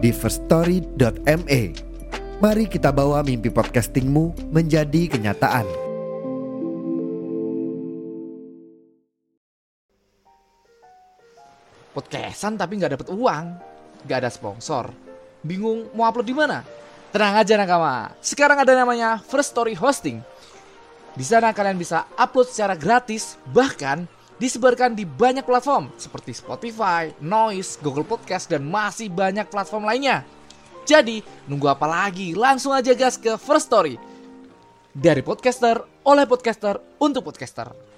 di firststory.me. Mari kita bawa mimpi podcastingmu menjadi kenyataan. podcastan tapi nggak dapet uang, nggak ada sponsor, bingung mau upload di mana? Tenang aja nakama, sekarang ada namanya First Story Hosting. Di sana kalian bisa upload secara gratis, bahkan disebarkan di banyak platform seperti Spotify, Noise, Google Podcast, dan masih banyak platform lainnya. Jadi, nunggu apa lagi? Langsung aja gas ke First Story. Dari podcaster, oleh podcaster, untuk podcaster.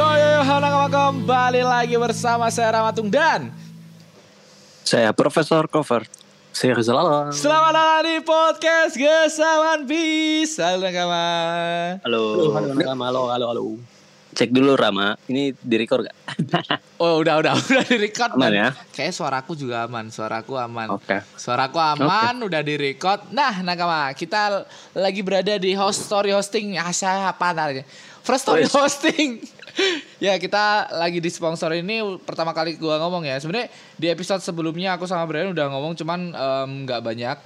Yo yo yo, halo kembali lagi bersama saya Ramatung dan Saya Profesor Cover. Saya Rizal Alam. Selamat datang di podcast Gesawan Bis Halo nakama Halo. Halo, halo, halo, halo, halo. Cek dulu Rama, ini di record gak? Oh udah udah udah di record Aman ya? Kayak suaraku juga aman Suaraku aman Oke. Suaraku aman udah di record Nah nakama kita lagi berada di host story hosting Asya apa namanya First story Wes. hosting Ya kita lagi di sponsor ini pertama kali gua ngomong ya. Sebenarnya di episode sebelumnya aku sama Brian udah ngomong cuman nggak banyak.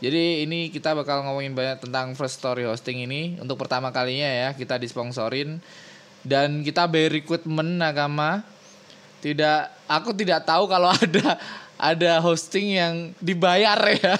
Jadi ini kita bakal ngomongin banyak tentang first story hosting ini. Untuk pertama kalinya ya kita disponsorin. Dan kita by recruitment nakama tidak aku tidak tahu kalau ada ada hosting yang dibayar ya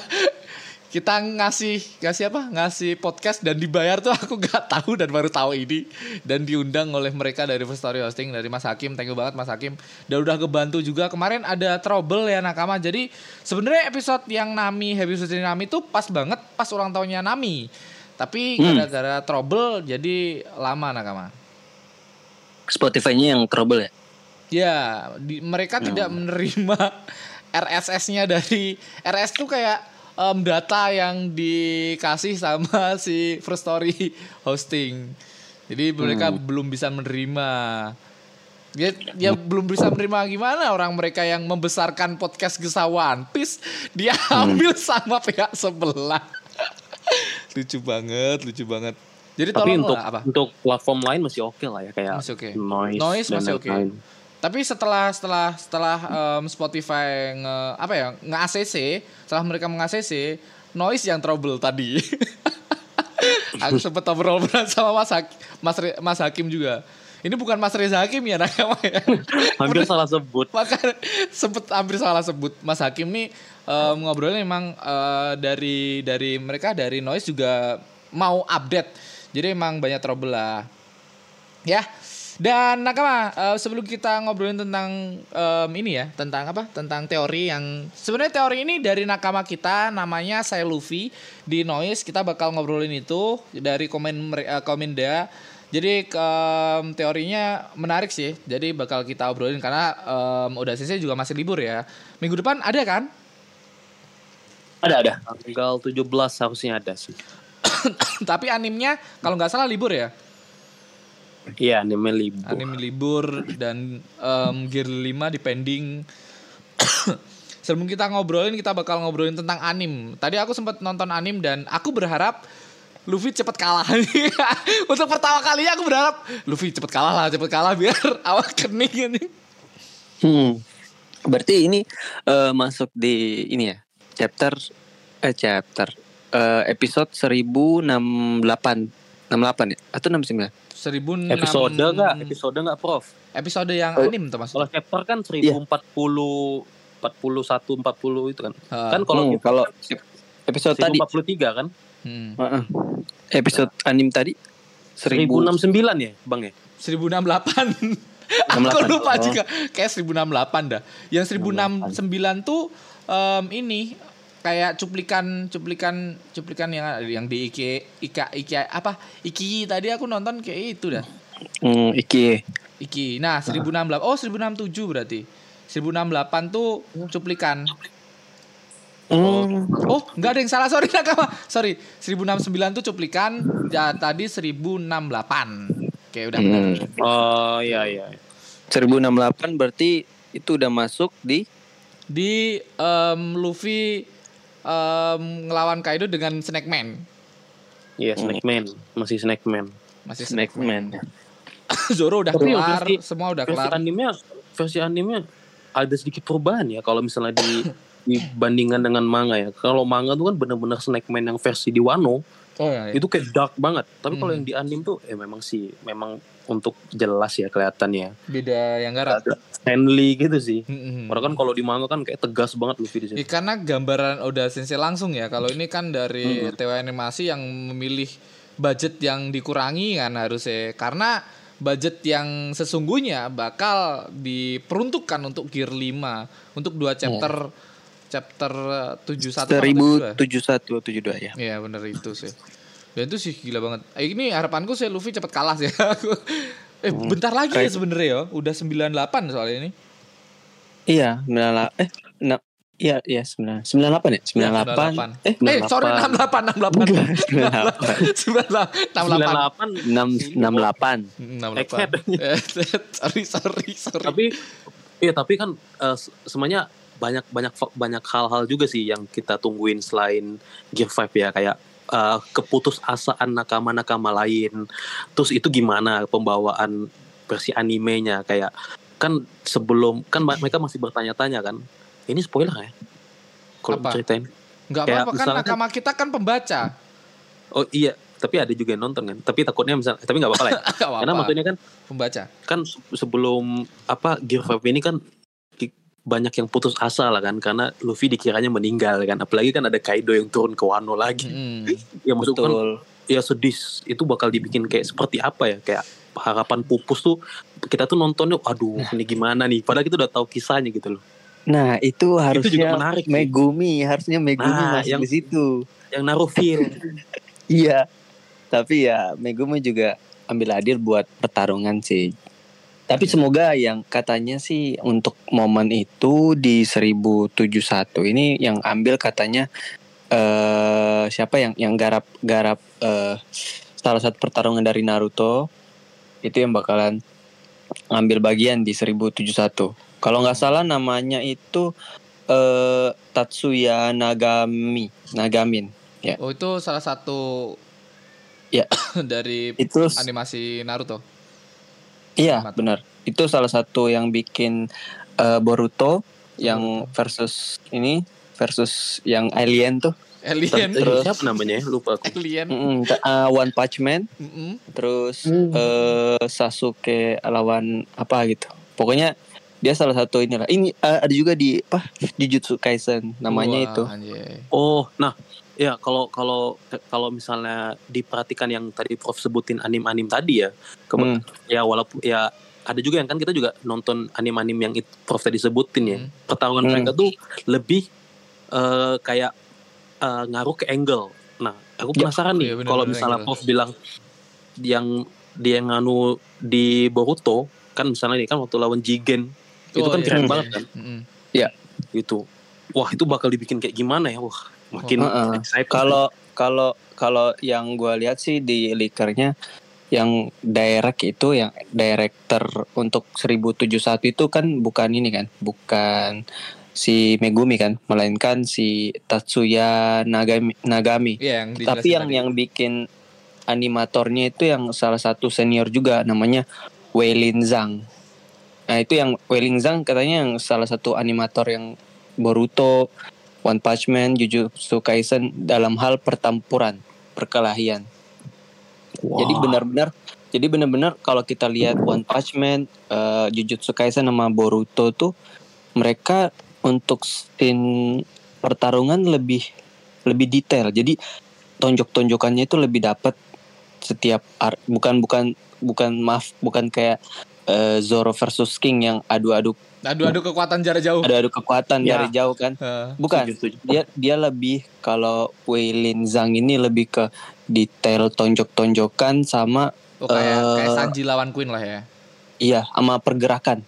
kita ngasih ngasih apa? Ngasih podcast dan dibayar tuh aku nggak tahu dan baru tahu ini. Dan diundang oleh mereka dari First Story Hosting dari Mas Hakim. Thank you banget Mas Hakim. Dan udah kebantu juga. Kemarin ada trouble ya nakama. Jadi sebenarnya episode yang Nami episode Nami tuh pas banget pas ulang tahunnya Nami. Tapi gara-gara trouble jadi lama nakama. Spotify-nya yang trouble ya? Ya, di, mereka tidak menerima RSS-nya dari RS tuh kayak em, data yang dikasih sama si First Story hosting. Jadi mereka belum bisa menerima. Ya, ya belum bisa menerima gimana orang mereka yang membesarkan podcast Gesawan Piece dia ambil sama pihak sebelah. lucu banget, lucu banget. Jadi Tapi untuk apa? untuk platform lain masih oke lah ya kayak Masih oke. noise, Noise masih oke. lain-lain. Tapi setelah setelah setelah em, Spotify nge apa ya nge ACC, setelah mereka meng ACC, noise yang trouble tadi. Aku sempet ngobrol-ngobrol sama Mas Hakim, Mas, Re- Mas Hakim juga. Ini bukan Mas Reza Hakim ya nakama ya. Hampir salah sebut. Maka sempet hampir salah sebut Mas Hakim nih em, ngobrolnya memang eh, dari dari mereka dari noise juga mau update. Jadi emang banyak trouble lah. Ya. Dan nakama eh, sebelum kita ngobrolin tentang em, ini ya, tentang apa? Tentang teori yang sebenarnya teori ini dari nakama kita namanya saya Luffy di Noise kita bakal ngobrolin itu dari komen mere- eh, komen dia. Jadi em, teorinya menarik sih. Jadi bakal kita obrolin karena em, udah selesai juga masih libur ya. Minggu depan ada kan? Ada, ada. Tanggal 17 harusnya ada sih. Tapi animnya kalau nggak salah libur ya. Iya, anime libur. Anime libur dan em, Gear 5 depending Sebelum kita ngobrolin kita bakal ngobrolin tentang anim. Tadi aku sempat nonton anim dan aku berharap Luffy cepet kalah. Untuk pertama kalinya aku berharap Luffy cepet kalah lah, cepet kalah biar awak kening ini. Hmm. Berarti ini eh, masuk di ini ya. Chapter eh chapter eh, episode 1068 68 ya atau 69? 1006 Episode enggak? Episode enggak, Prof? Episode yang Oh. anim tuh Kalau maksudnya. chapter kan Iya. 1040 41 40 itu kan. Ah. Kan kalau Hmm, kita kalau episode tadi 1043 kan? Hmm. Heeh. episode anim tadi 1000 1069 ya, Bang ya? 1068. Aku 68. lupa Oh. juga kayak 1068 dah. Yang 1069 tuh em, ini kayak cuplikan cuplikan cuplikan yang yang di Iki Ika Iki apa Iki tadi aku nonton kayak itu dah. Hmm, iki. Iki. Nah, 1068. Oh, 1067 berarti. 1068 tuh cuplikan. Hmm. Oh, nggak ada yang salah. Sorry nakama. Sorry. 1069 tuh cuplikan. Ya, tadi 1068. Oke, udah benar. Hmm. Oh iya iya. 1068 berarti itu udah masuk di Di em, Luffy em, ngelawan Kaido dengan Snake Man. Iya Snackman, masih Snackman. Masih Snake Man. Zoro udah Tapi kelar, versi- semua udah Versi kelar. animenya, versi animenya ada sedikit perubahan ya kalau misalnya di dibandingkan dengan manga ya. Kalau manga tuh kan bener-bener Snackman yang versi di Wano Oh iya. iya. itu kayak dark banget. Tapi kalau Hmm. yang di anim tuh eh memang sih memang untuk jelas ya kelihatannya. Beda yang garap. Stanley gitu sih. Mm-mm. Padahal kan kalau di manga kan kayak tegas banget Luffy di Ya, situ. karena gambaran Oda Sensei langsung ya. Kalau ini kan dari Hmm. TW animasi yang memilih budget yang dikurangi kan harusnya. Karena budget yang sesungguhnya bakal diperuntukkan untuk Gear 5 untuk dua chapter chapter 71 apa 72? 1071 72 ya. Iya bener itu sih. Dan itu sih gila banget. Eh, ini harapanku sih Luffy cepet kalah sih. eh bentar lagi ya Keren. sebenarnya ya. Udah 98 soalnya ini. Iya, 98 eh na, Iya, iya 9 98 ya? 98. 98. Eh, Eh, sorry 68 68. Enggak, 98 68. 98. 68. 6 68. Egghead. Eh, sorry sorry sorry. Tapi iya tapi kan se- semuanya banyak banyak banyak hal-hal juga sih yang kita tungguin selain Gear 5 ya kayak eh, keputusasaan nakama-nakama lain. Terus itu gimana pembawaan versi animenya kayak kan sebelum kan mereka masih bertanya-tanya kan. Ini spoiler ya? Kalau Apa? ceritain. Enggak apa-apa kan misalnya nakama kita kan pembaca. Oh iya, tapi ada juga yang nonton kan. Tapi takutnya misal tapi nggak apa-apa lah ya. Enggak apa-apa. Karena maksudnya kan pembaca. kan se- sebelum apa Gear 5 ini kan banyak yang putus asa lah kan karena Luffy dikiranya meninggal kan apalagi kan ada Kaido yang turun ke Wano lagi Mm. ya maksud kan ya sedih itu bakal dibikin kayak seperti apa ya kayak harapan pupus tuh kita tuh nontonnya aduh ini gimana nih padahal kita udah tahu kisahnya gitu loh Nah, itu harusnya menarik sih. Megumi, harusnya Megumi Nah, masuk yang- di situ. yang naruh feel Iya. Tapi ya Megumi juga ambil adil buat pertarungan sih. Tapi semoga yang katanya sih untuk momen itu di 1071 ini yang ambil katanya eh siapa yang yang garap garap eh salah satu pertarungan dari Naruto itu yang bakalan ngambil bagian di 1071. Kalau nggak salah namanya itu eh Tatsuya Nagami, Nagamin. Oh itu salah satu Ya. dari Itu animasi Naruto. Iya benar. Itu salah satu yang bikin eh, Boruto yang versus ini versus yang alien tuh. Alien. Terus- siapa namanya ya? lupa aku Alien. Mm-mm, t- eh, One Punch Man, Mm-mm. terus eh, Sasuke lawan apa gitu. Pokoknya dia salah satu inilah. Ini eh, ada juga di apa Jujutsu Kaisen namanya Wah, itu. anjay. Oh, nah, ya kalau kalau kalau misalnya diperhatikan yang tadi Prof sebutin anim-anim tadi ya, Hmm. ya walaupun ya ada juga yang kan kita juga nonton anim-anim yang it, Prof tadi sebutin ya. Hmm. Pertarungan Hmm. mereka tuh lebih eh, kayak eh, ngaruh ke angle. Nah, aku Ya. penasaran nih Iya, bener, kalau misalnya angle. Prof bilang yang dia nganu di Boruto kan misalnya nih kan waktu lawan Jigen itu Oh, kan iya, keren iya. banget kan Mm-mm. itu. Wah, itu bakal dibikin kayak gimana ya? Wah, makin Heeh. excited. Kalau kalau kalau yang gua lihat sih di likernya yang direct itu yang director untuk 1071 itu kan bukan ini kan, bukan si Megumi kan, melainkan si Tatsuya Nagami. Nagami. Iya yang Tapi yang tadi. yang bikin animatornya itu yang salah satu senior juga namanya Weilin Zhang. Nah itu yang Weilin Zhang katanya yang salah satu animator yang Boruto, One Punch Man, Jujutsu Kaisen dalam hal pertempuran, perkelahian. Jadi benar-benar jadi benar-benar kalau kita lihat One Punch Man, eh, Jujutsu Kaisen sama Boruto tuh mereka untuk scene pertarungan lebih lebih detail. Jadi tonjok-tonjokannya itu lebih dapat setiap ar- bukan bukan bukan maaf bukan kayak eh, Zoro versus King yang adu-adu Adu-adu kekuatan jarak jauh. ada adu kekuatan Ya. dari jauh kan Eh, bukan Setuju, setuju. dia dia lebih kalau Wei Lin Zhang ini lebih ke detail tonjok-tonjokan sama oh, kayak Eh, kayak Sanji lawan Queen lah ya. iya sama pergerakan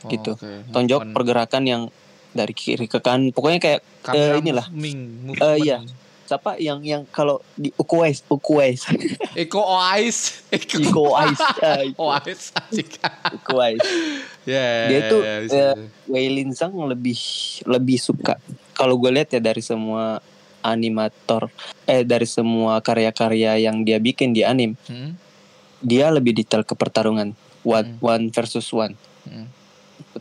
Oh, gitu. oke. tonjok pergerakan yang dari kiri ke kanan pokoknya kayak Kamera eh, inilah. moving, Eh, iya. Siapa yang yang kalau di Ukues Ukues Eko Oais. Eko Oais asik. Iko Ice Ya. Dia tuh, ya, bisa, eh, bisa. Wei Lin Zhang lebih lebih suka kalau gue lihat ya dari semua animator eh dari semua karya-karya yang dia bikin di anim Hmm, dia lebih detail ke pertarungan one, Hmm. one versus one hmm.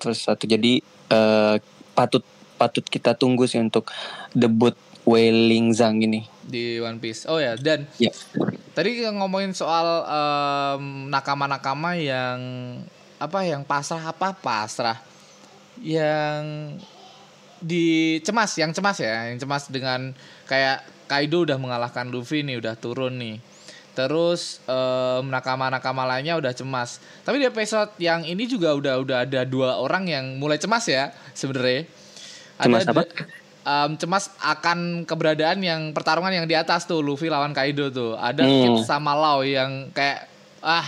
versus satu jadi eh, patut patut kita tunggu sih untuk debut Wei Lin Zhang ini di One Piece. Oh ya, dan Ya. tadi ngomongin soal em, nakama-nakama yang apa yang pasrah apa pasrah yang dicemas, yang cemas ya, yang cemas dengan kayak Kaido udah mengalahkan Luffy nih, udah turun nih. Terus em, nakama-nakama lainnya udah cemas. Tapi di episode yang ini juga udah udah ada dua orang yang mulai cemas ya sebenarnya. Cemas Ada apa? Em, cemas akan keberadaan yang pertarungan yang di atas tuh Luffy lawan Kaido tuh. Ada Hmm. Kid sama Lau yang kayak ah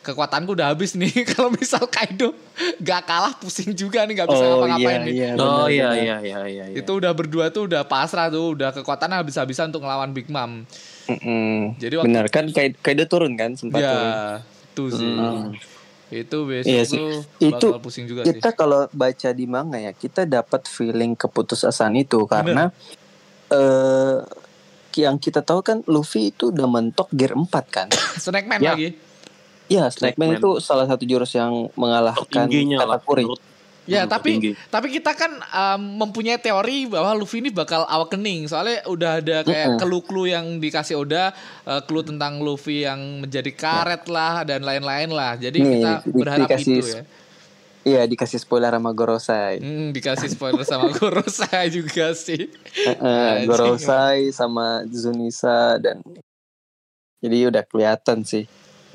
kekuatanku udah habis nih kalau misal Kaido gak kalah pusing juga nih gak bisa ngapa-ngapain nih. iya, Oh iya iya iya iya. iya. Itu udah berdua tuh udah pasrah tuh, udah kekuatannya habis-habisan untuk ngelawan Big Mom. Mm-mm. Jadi waktu benar kan Kai- Kaido turun kan sempat turun ya itu sih. Hmm. Itu besok Iya sih. Itu pusing juga sih. kita kalau baca di manga ya kita dapat feeling keputusasaan itu karena eh yang kita tahu kan Luffy itu udah mentok gear 4 kan. Snackman Ya. lagi. Iya, Snackman Snackman. itu salah satu jurus yang mengalahkan lah. Katakuri. menurut- Ya, tapi tinggi. tapi kita kan um, mempunyai teori bahwa Luffy ini bakal awakening. Soalnya udah ada kayak clue-clue yang dikasih Oda, uh, clue tentang Luffy yang menjadi karet lah dan lain-lain lah. Jadi Nih, kita di- berharap dikasih itu ya. Iya, dikasih spoiler sama Gorosai. Hmm, dikasih spoiler sama Gorosei juga sih. Eh, Anjing. Gorosai sama Zunisa dan jadi udah kelihatan sih.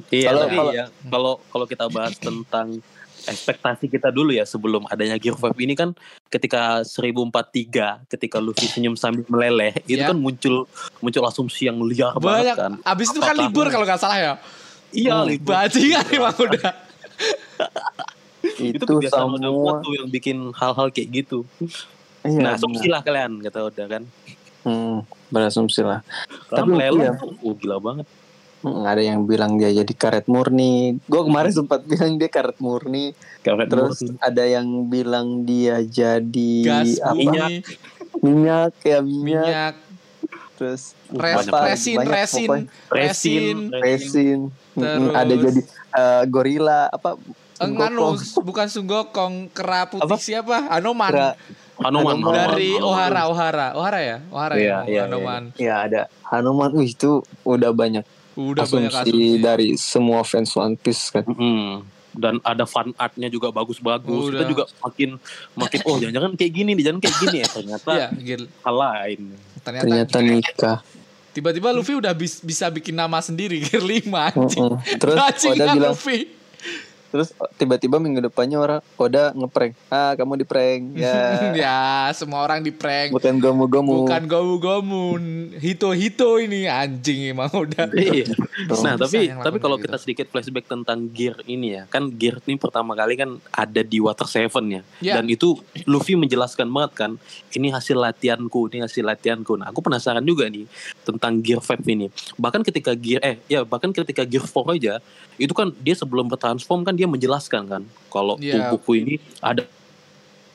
Iya, kalau- ya kalau kalau kita bahas tentang ekspektasi kita dulu ya sebelum adanya Gear 5 ini kan ketika 1043 ketika Luffy senyum sambil meleleh itu Ya. kan muncul muncul asumsi yang liar Banyak. banget kan. Abis itu kan libur kalau nggak salah ya. Iya, Hmm, libur. Bajingan emang udah. itu Itu, kebiasaan semua. tuh yang bikin hal-hal kayak gitu. Iya, nah, asumsi lah kalian kata udah kan. Hmm, berasumsi lah. Tapi meleleh iya. tuh, oh, gila banget. Hmm, ada yang bilang dia jadi karet murni. Gue kemarin sempat bilang dia karet murni. Karet Terus murni. ada yang bilang dia jadi Gas, apa? bumi, minyak ya minyak. minyak, Terus res, Banyak resin, banyak resin, pokoknya. resin, resin. Mm-mm, ada jadi eh, gorila apa? Enganu, Sunggokong. bukan Sunggokong, kera putih Apa? siapa? Anoman. Kera- Hanuman, Hanuman. Dari Hanuman. Ohara, Ohara, Ohara ya, Ohara Iya, ya, iya, Anoman. Ya ada Hanuman. Wih itu udah banyak Udah banyak asumsi, asumsi. dari semua fans One Piece kan. Mm-mm. Dan ada fan artnya juga bagus-bagus. Kita Udah. juga makin makin oh jangan-jangan kayak gini nih, jangan kayak gini ya ternyata Iya, gil. hal lain. Ternyata, Ternyata nikah. tiba-tiba Luffy udah bis- bisa bikin nama sendiri Gear 5 anjing. Mm-mm. Terus Bajingan Oda bilang Luffy. Terus tiba-tiba minggu depannya orang Oda ngeprank. Ah, kamu di prank. Ya. ya, semua orang di prank. Bukan gomu-gomu. Bukan gomu-gomu, hito-hito ini anjing emang udah. Iya. Nah, Bisa tapi tapi kalau kayak kita sedikit flashback tentang Gear ini ya, kan Gear ini pertama kali kan ada di Water Seven ya. Ya. Dan itu Luffy menjelaskan banget kan, ini hasil latihanku, ini hasil latihanku. Nah, aku penasaran juga nih tentang Gear 5 ini. Bahkan ketika Gear eh ya bahkan ketika Gear 4 aja, itu kan dia sebelum bertransform kan dia menjelaskan kan kalau Ya. tubuhku ini ada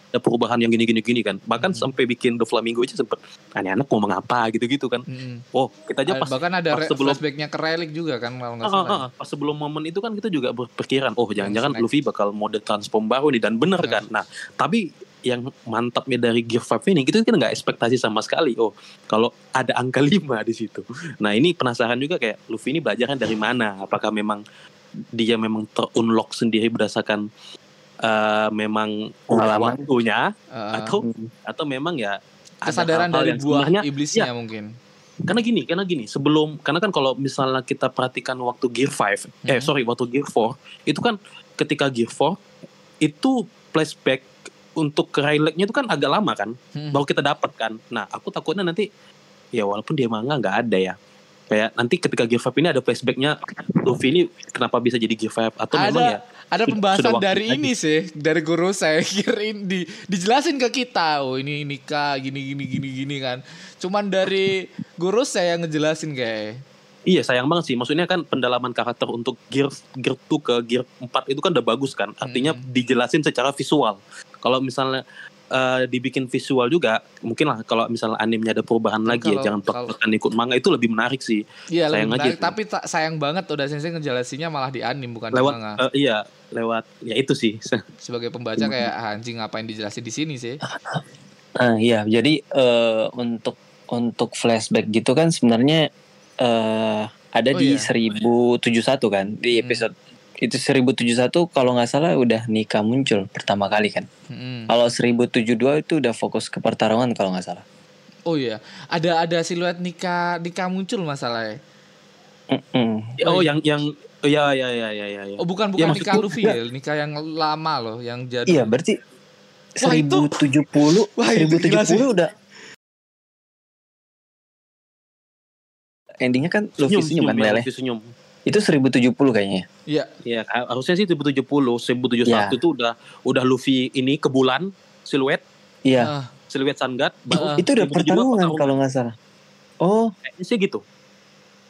ada perubahan yang gini-gini gini kan. Bahkan Hmm. sampai bikin The Flamingo aja sempet anak-anak ngomong apa gitu-gitu kan. Mm. Oh, kita aja Ah, pas Bahkan ada pas sebelum- flashbacknya ke Relic juga kan kalau nggak Ah, salah. ah, ah. pas sebelum momen itu kan kita juga berpikiran oh jangan-jangan. Luffy bakal mode transform baru nih dan bener Ya. kan nah tapi yang mantapnya dari Gear 5 ini kita kan nggak ekspektasi sama sekali oh kalau ada angka 5 di situ nah ini penasaran juga kayak Luffy ini belajarnya dari mana apakah memang dia memang terunlock sendiri berdasarkan eh, memang Pengalaman. waktunya Uh, atau atau memang ya ada kesadaran dari buah iblisnya mungkin. karena gini, karena gini, sebelum karena kan kalau misalnya kita perhatikan waktu Gear 5, eh Hmm. sorry waktu Gear 4, itu kan ketika Gear 4 itu flashback untuk ke Rayleigh-nya itu kan agak lama kan Hmm. baru kita dapat kan nah aku takutnya nanti ya walaupun dia manga nggak ada ya kayak nanti ketika Gear 5 ini ada flashbacknya Luffy ini kenapa bisa jadi Gear 5 atau memang ada ya ada pembahasan sudah dari lagi. ini sih dari guru saya kirain di dijelasin ke kita oh ini nikah gini gini gini gini kan cuman dari guru saya ngejelasin kayak Iya sayang banget sih. Maksudnya kan pendalaman karakter untuk gear gear 2 ke gear 4 itu kan udah bagus kan. Artinya Hmm. dijelasin secara visual. Kalau misalnya eh, dibikin visual juga, mungkin lah kalau misalnya animenya ada perubahan lagi ya, kalau- jangan kalau- plek ikut manga itu lebih menarik sih. Iya Sayang lebih aja menarik, sih. tapi tak sayang banget udah sensei ngejelasinnya malah di anim bukan lewat di manga. eh, iya, lewat ya itu sih. Sebagai pembaca kayak ah, anjing ngapain dijelasin di sini sih? Nah, iya, jadi eh, untuk untuk flashback gitu kan sebenarnya eh ada Oh, di iya. 1071 kan di Hmm. episode itu 1071 kalau nggak salah udah nikah muncul pertama kali kan. Mm-mm. Kalau 1072 itu udah fokus ke pertarungan kalau nggak salah. Oh iya, ada ada siluet nikah nikah muncul masalahnya. Mm-mm. oh, yang yang ya ya ya ya ya. ya. Oh bukan Ya, bukan nikah maksudku- Luffy ya, nikah yang lama loh, yang jadi. Iya, berarti Wah, itu- 1070 Wah, itu gila sih. 1070 udah endingnya kan Luffy senyum, kan ya. Luffy senyum. Itu 1070 kayaknya. Iya. Iya, harusnya sih 1070, 1071 Ya. itu udah udah Luffy ini ke bulan siluet Iya. Ah, siluet Sun God baru Ah. itu udah 1072 pertarungan kalau nggak salah. Oh, Kayaknya sih gitu.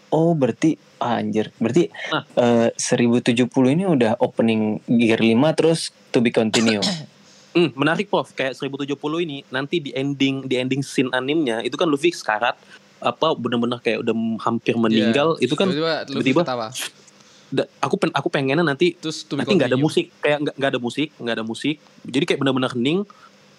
oh berarti ah, anjir. Berarti Nah. eh, 1070 ini udah opening gear 5 terus to be continue. Hmm, menarik Prof, kayak 1070 ini nanti di ending di ending scene animnya itu kan Luffy sekarat apa benar-benar kayak udah hampir meninggal iya. itu kan tiba-tiba da- aku pen, aku pengennya nanti Terus nanti nggak ada musik kayak nggak nggak ada musik nggak ada musik jadi kayak benar-benar hening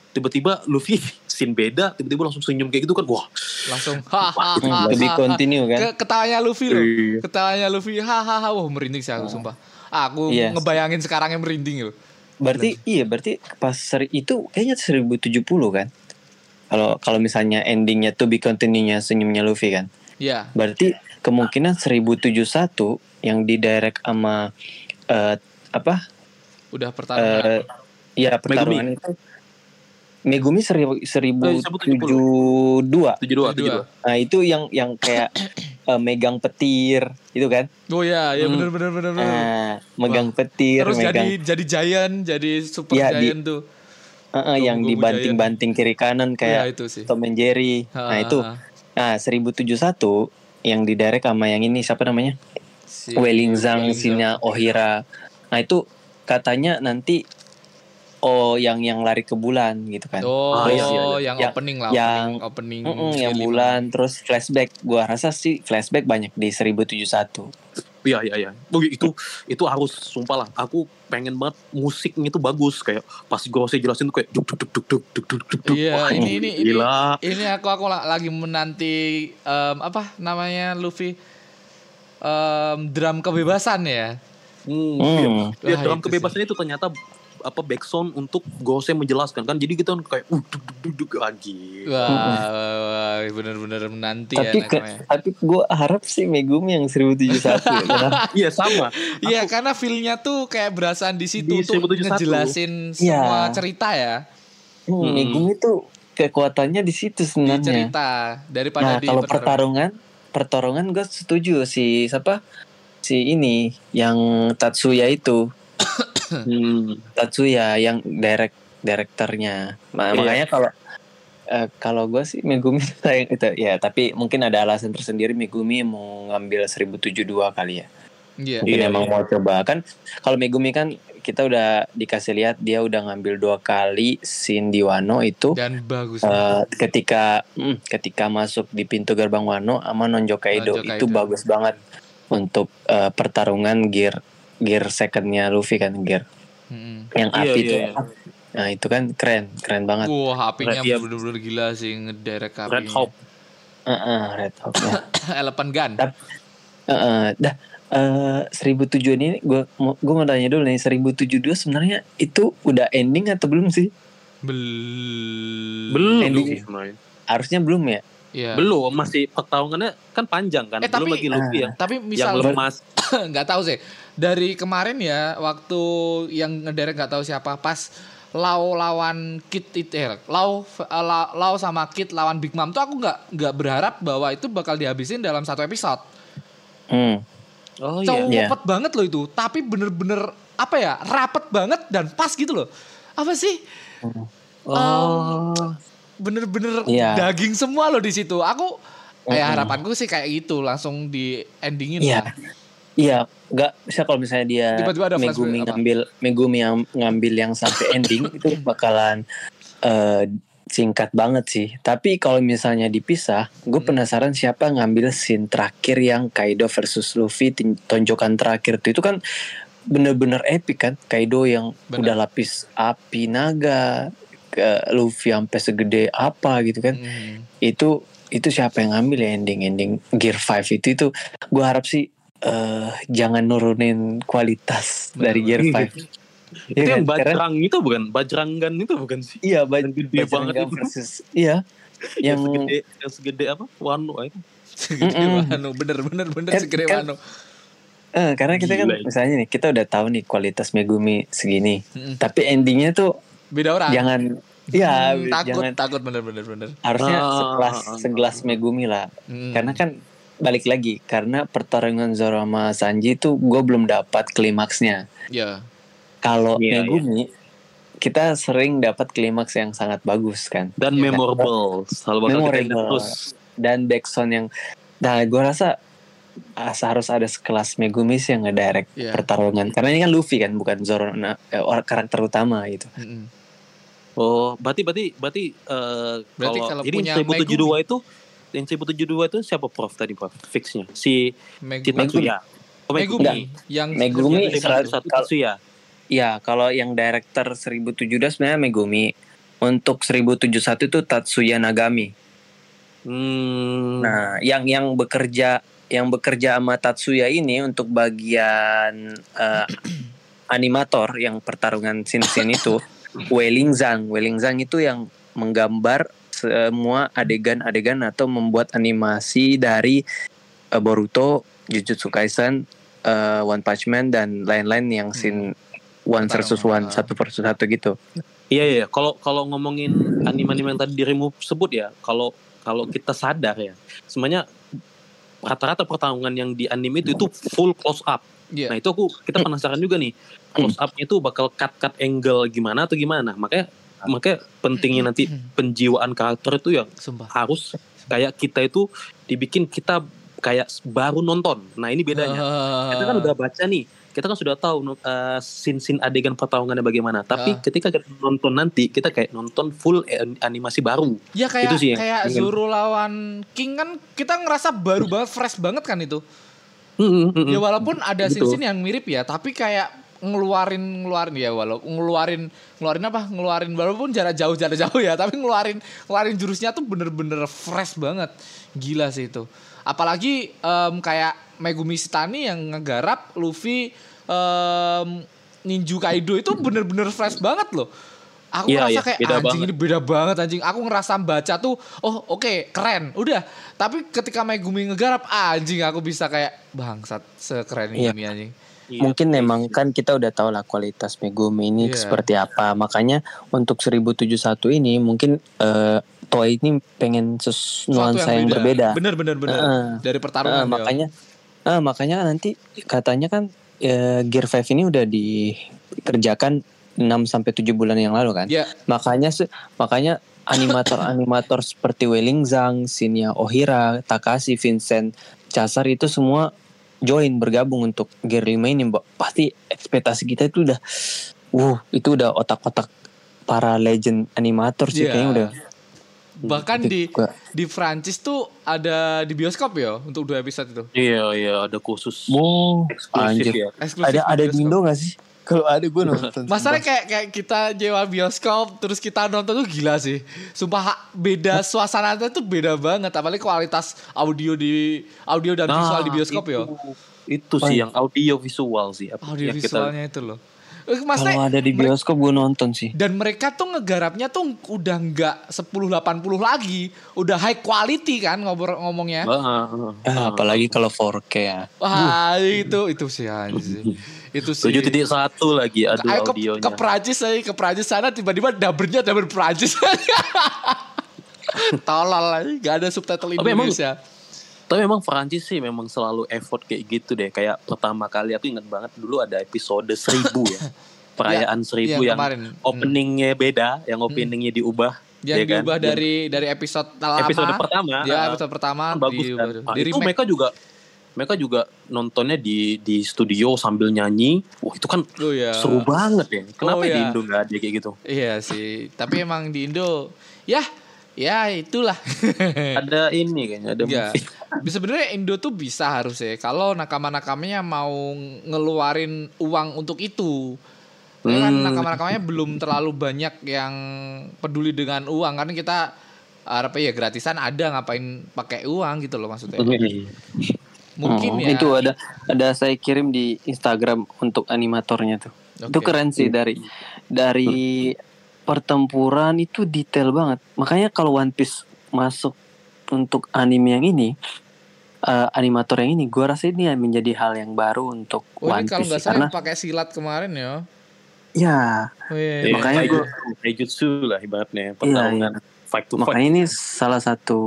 tiba-tiba Luffy scene beda tiba-tiba langsung senyum kayak gitu kan wah langsung ha ha Hmm, ha, to be ha, ha. continue kan. Ke- ketawanya Luffy loh. Iya. Ketawanya Luffy hahaha wah merinding sih aku sumpah. Aku Iya. ngebayangin sekarang yang merinding loh. Berarti iya berarti pas seri itu kayaknya 1070 kan. Kalau kalau misalnya endingnya to be continue-nya senyumnya Luffy kan. Iya. Berarti kemungkinan 1071 yang di direct sama eh, apa? Udah pertarungan. Eh ya pertarungan itu Megumi seribu seribu Eh, tujuh dua. 72 Kedua. 72 Nah itu yang yang kayak eh, megang petir itu kan? Oh iya, ya Hmm. bener bener bener bener. Nah, megang petir, Terus megang jadi jadi giant, jadi super di- giant tuh. Eh, eh, yang dibanting-banting kiri kanan Iya kayak itu sih. Tom and Jerry. Nah Ha, itu ha, ha. Nah, 1071 yang di direct sama yang ini siapa namanya? Si Weling Zhang, Sina Ohira. Nah, itu katanya nanti oh yang yang lari ke bulan gitu kan. Oh, iya, iya, yang Yang- opening lah, yang- opening, scene yang bulan terus flashback. Gua rasa sih flashback banyak di 1071. Iya iya iya. Oh, itu itu harus sumpah lah. Aku pengen banget musiknya itu bagus kayak pas gue saya jelasin tuh kayak duk duk duk duk duk duk duk duk. Iya, Wah, ini ini ini gila. ini aku aku la- lagi menanti em, apa namanya Luffy em, drum kebebasan ya. Hmm, Hmm. Ya, itu kebebasan itu ternyata apa backsound untuk Gose menjelaskan kan jadi kita kayak uh duk duk duk duk lagi. Wah, wah, bener-bener menanti tapi ya ke, namanya. tapi gua harap sih Megumi yang 1071 ya. Iya sama. Iya, karena feel-nya tuh kayak berasaan di situ Di 1071. ngejelasin Iya. semua cerita ya. hmm, Hmm. Megumi tuh kekuatannya di situ Di sebenarnya. cerita daripada Nah, di kalau pertarungan. pertarungan, pertarungan gue setuju si siapa? Si ini yang Tatsuya itu, Hmm. Tatsuya yang direct direkturnya. Ma- Iya. Makanya kalau eh, kalau gue sih Megumi sayang itu ya, tapi mungkin ada alasan tersendiri Megumi mau ngambil 1072 kali ya. Iya. Mungkin Iya, emang iya. mau coba kan kalau Megumi kan kita udah dikasih lihat dia udah ngambil dua kali di Wano itu Dan bagus. Eh, ketika mm, ketika masuk di pintu gerbang Wano sama Nonjo Kaido Nonjo itu bagus banget untuk eh, pertarungan gear gear secondnya Luffy kan gear Mm-mm. yang Iya, api iya, tuh iya. nah itu kan keren keren banget Wah, apinya Red, iya. bener-bener gila sih ngederek apinya. Red Hawk. Heeh, Red Hawk ya. Elephant gun. Heeh, dah eh 1007 ini gue gue mau tanya dulu nih 1072 sebenarnya itu udah ending atau belum sih Bel- Belum Ending. sih sebenarnya. harusnya belum ya Iya. Belum, masih pertarungannya kan panjang kan. Eh, Belum tapi- lagi Luffy ya. Tapi Yang misal lemas. nggak tahu sih dari kemarin ya waktu yang ngederek nggak tahu siapa pas Lau lawan Kit itu eh, Lau eh, La- Lau sama Kit lawan Big Mom tuh aku nggak nggak berharap bahwa itu bakal dihabisin dalam satu episode. Hmm. Oh Cowok banget loh itu, tapi bener-bener apa ya rapet banget dan pas gitu loh. Apa sih? Oh. Bener-bener Iya. daging semua loh di situ. Aku ya harapanku sih kayak gitu langsung di endingin Iya. lah. Iya, enggak bisa kalau misalnya dia Tiba-tiba ada Megumi apa? ngambil Megumi yang ngambil yang sampai ending itu bakalan eh, singkat banget sih. Tapi kalau misalnya dipisah, gue Hmm. penasaran siapa ngambil scene terakhir yang Kaido versus Luffy tonjokan terakhir itu itu kan bener-bener epic kan. Kaido yang Bener. udah lapis api naga, ke Luffy sampai segede apa gitu kan Hmm. itu itu siapa yang ngambil ya ending ending Gear 5 itu itu gue harap sih eh jangan nurunin kualitas Bener, dari Gear 5 Itu Iya yang kan? Karena- bajrang itu bukan? Bajrangan itu bukan sih? iya baj Yang gede banget itu. versus iya Yang yang segede, yang segede apa? Wano itu. Segede Mm-mm. Wano, bener-bener bener Kan- segede kan- Wano. eh, karena kita kan Gila itu. misalnya nih kita udah tahu nih kualitas Megumi segini Mm-mm. tapi endingnya tuh Beda orang. jangan iya Hmm, takut, jangan takut bener-bener bener. harusnya Ah, segelas ah, ah, segelas Megumi lah Hmm. karena kan balik lagi karena pertarungan Zoro sama Sanji itu gue belum dapat klimaksnya ya. kalau Iya, Megumi kita sering dapat klimaks yang sangat bagus kan Dan Iya. memorable. Selalu bakal kita ingat Memorable. terus. dan backsound yang nah gue rasa ah, harus ada sekelas Megumi sih yang ngedirect Iya. pertarungan karena ini kan Luffy kan bukan Zoro nah, eh, orang karakter utama gitu Mm-mm. Oh, berarti berarti berarti eh, Berarti kalau kalau jadi punya 1072 itu yang 1072 itu siapa Prof tadi Prof? Fixnya si Megumi. Tatsuya. Oh, Megumi. Yang Megumi yang- seratus- satu kalau- Tatsuya. ya kalau yang director 1072 sebenarnya Megumi untuk 1071 itu Tatsuya Nagami Hmm. Nah, yang yang bekerja yang bekerja sama Tatsuya ini untuk bagian eh, animator yang pertarungan scene-scene itu Weling Zhang. Weling Zhang itu yang menggambar semua adegan-adegan atau membuat animasi dari eh, Boruto, Jujutsu Kaisen, eh, One Punch Man dan lain-lain yang scene one versus one satu versus satu gitu. Iya iya, kalau kalau ngomongin anime-anime yang tadi dirimu sebut ya, kalau kalau kita sadar ya, semuanya rata-rata pertarungan yang di anime itu itu full close up. Iya. Nah itu aku kita penasaran juga nih, close up itu bakal cut cut angle gimana atau gimana? Makanya makanya pentingnya nanti penjiwaan karakter itu yang Sumpah. harus kayak kita itu dibikin kita kayak baru nonton. Nah ini bedanya. Ah. kita kan udah baca nih kita kan sudah tahu uh, scene-scene adegan pertarungannya bagaimana tapi Ah. ketika kita nonton nanti kita kayak nonton full an- animasi baru Ya kayak Itu sih kayak ingin- Zoro lawan King kan kita ngerasa baru banget fresh banget kan itu. Mm, mm, mm. Ya walaupun ada Gitu. scene-scene yang mirip ya, tapi kayak ngeluarin ngeluarin ya walau ngeluarin ngeluarin apa? Ngeluarin walaupun jarak jauh jarak jauh ya tapi ngeluarin ngeluarin jurusnya tuh bener-bener fresh banget. Gila sih itu. Apalagi em, kayak Megumi Shitani yang ngegarap Luffy em, Ninju Kaido itu bener-bener fresh banget loh. Aku Iya, ngerasa iya, kayak anjing banget. ini beda banget anjing. Aku ngerasa baca tuh oh oke keren udah. Tapi ketika Megumi ngegarap anjing aku bisa kayak bangsat sekeren Iya. ini anjing Iya. Mungkin memang kan kita udah tahu lah kualitas Megumi ini Iya. seperti apa. Makanya untuk 1071 ini mungkin eh Toei ini pengen Suatu nuansa yang, berbeda. Bener bener bener. Heeh. Dari pertarungan dia. makanya eh, makanya nanti katanya kan eh, Gear 5 ini udah dikerjakan 6 sampai 7 bulan yang lalu kan. Ya, Makanya makanya animator-animator seperti Weling Zhang, Shinya Ohira, Takashi, Vincent, Chasar itu semua join bergabung untuk Gear 5 ini, Mbak. Pasti ekspektasi kita itu udah uh, itu udah otak-otak para legend animator sih Iya. kayaknya udah bahkan di gua- di Prancis tuh ada di bioskop ya untuk dua episode itu. iya iya ada khusus Wow, eksklusif anjir. ya Eksklusif Ada ada di. Indo gak sih? Kalau ada gue nonton. Masalahnya kayak kayak kita nyewa bioskop terus kita nonton tuh gila sih. Sumpah beda suasananya tuh beda banget apalagi kualitas audio di audio dan visual di bioskop Nah, itu, ya. itu sih yang audio visual sih Audio yang kita visualnya itu loh. Eh, Maksudnya Kalau ada di bioskop gue nonton sih. dan mereka tuh ngegarapnya tuh udah nggak 10-80 lagi. Udah high quality kan ngobrol ngomongnya. Ah, Ah, apalagi kalau 4K ya. Wah itu itu sih anjir. Itu sih. Tujuh titik satu lagi aduh Ayo ke, audionya. ke Prancis aja ke Prancis sana tiba-tiba dubbernya dubber Prancis. Tolol aja, gak ada subtitle Tapi emang- Indonesia. Tapi memang Perancis sih memang selalu effort kayak gitu deh. Kayak pertama kali aku ingat banget dulu ada episode seribu ya. Perayaan seribu iya, yang kemarin. openingnya beda, yang openingnya diubah. Yang ya kan? diubah Yang dari dari episode lama. episode pertama. Ya episode pertama kan bagus diubah. kan. Nah, di itu mereka juga mereka juga nontonnya di di studio sambil nyanyi. Wah itu kan Oh iya. seru banget ya. Kenapa Oh, di iya. Indo nggak ada kayak gitu? Iya sih. Tapi emang di Indo ya ya itulah. ada ini kayaknya ada Iya. Bisa sebenarnya Indo tuh bisa harusnya kalau nakama-nakamanya mau ngeluarin uang untuk itu. Ya kan Hmm. nakama-nakamanya belum terlalu banyak yang peduli dengan uang karena kita apa ya gratisan ada ngapain pakai uang gitu loh maksudnya. Mungkin Oh, ya. Itu ada ada saya kirim di Instagram untuk animatornya tuh. Itu Oke. keren sih dari dari pertempuran itu detail banget. Makanya kalau One Piece masuk untuk anime yang ini eh, animator yang ini gua rasa ini menjadi hal yang baru untuk Oh, One ini kalau Piece nggak sih. salah pakai silat kemarin ya. ya Oh, iya, Iya, iya. Makanya gua- taijutsu lah ibaratnya pertarungan fight to fight. makanya ini salah satu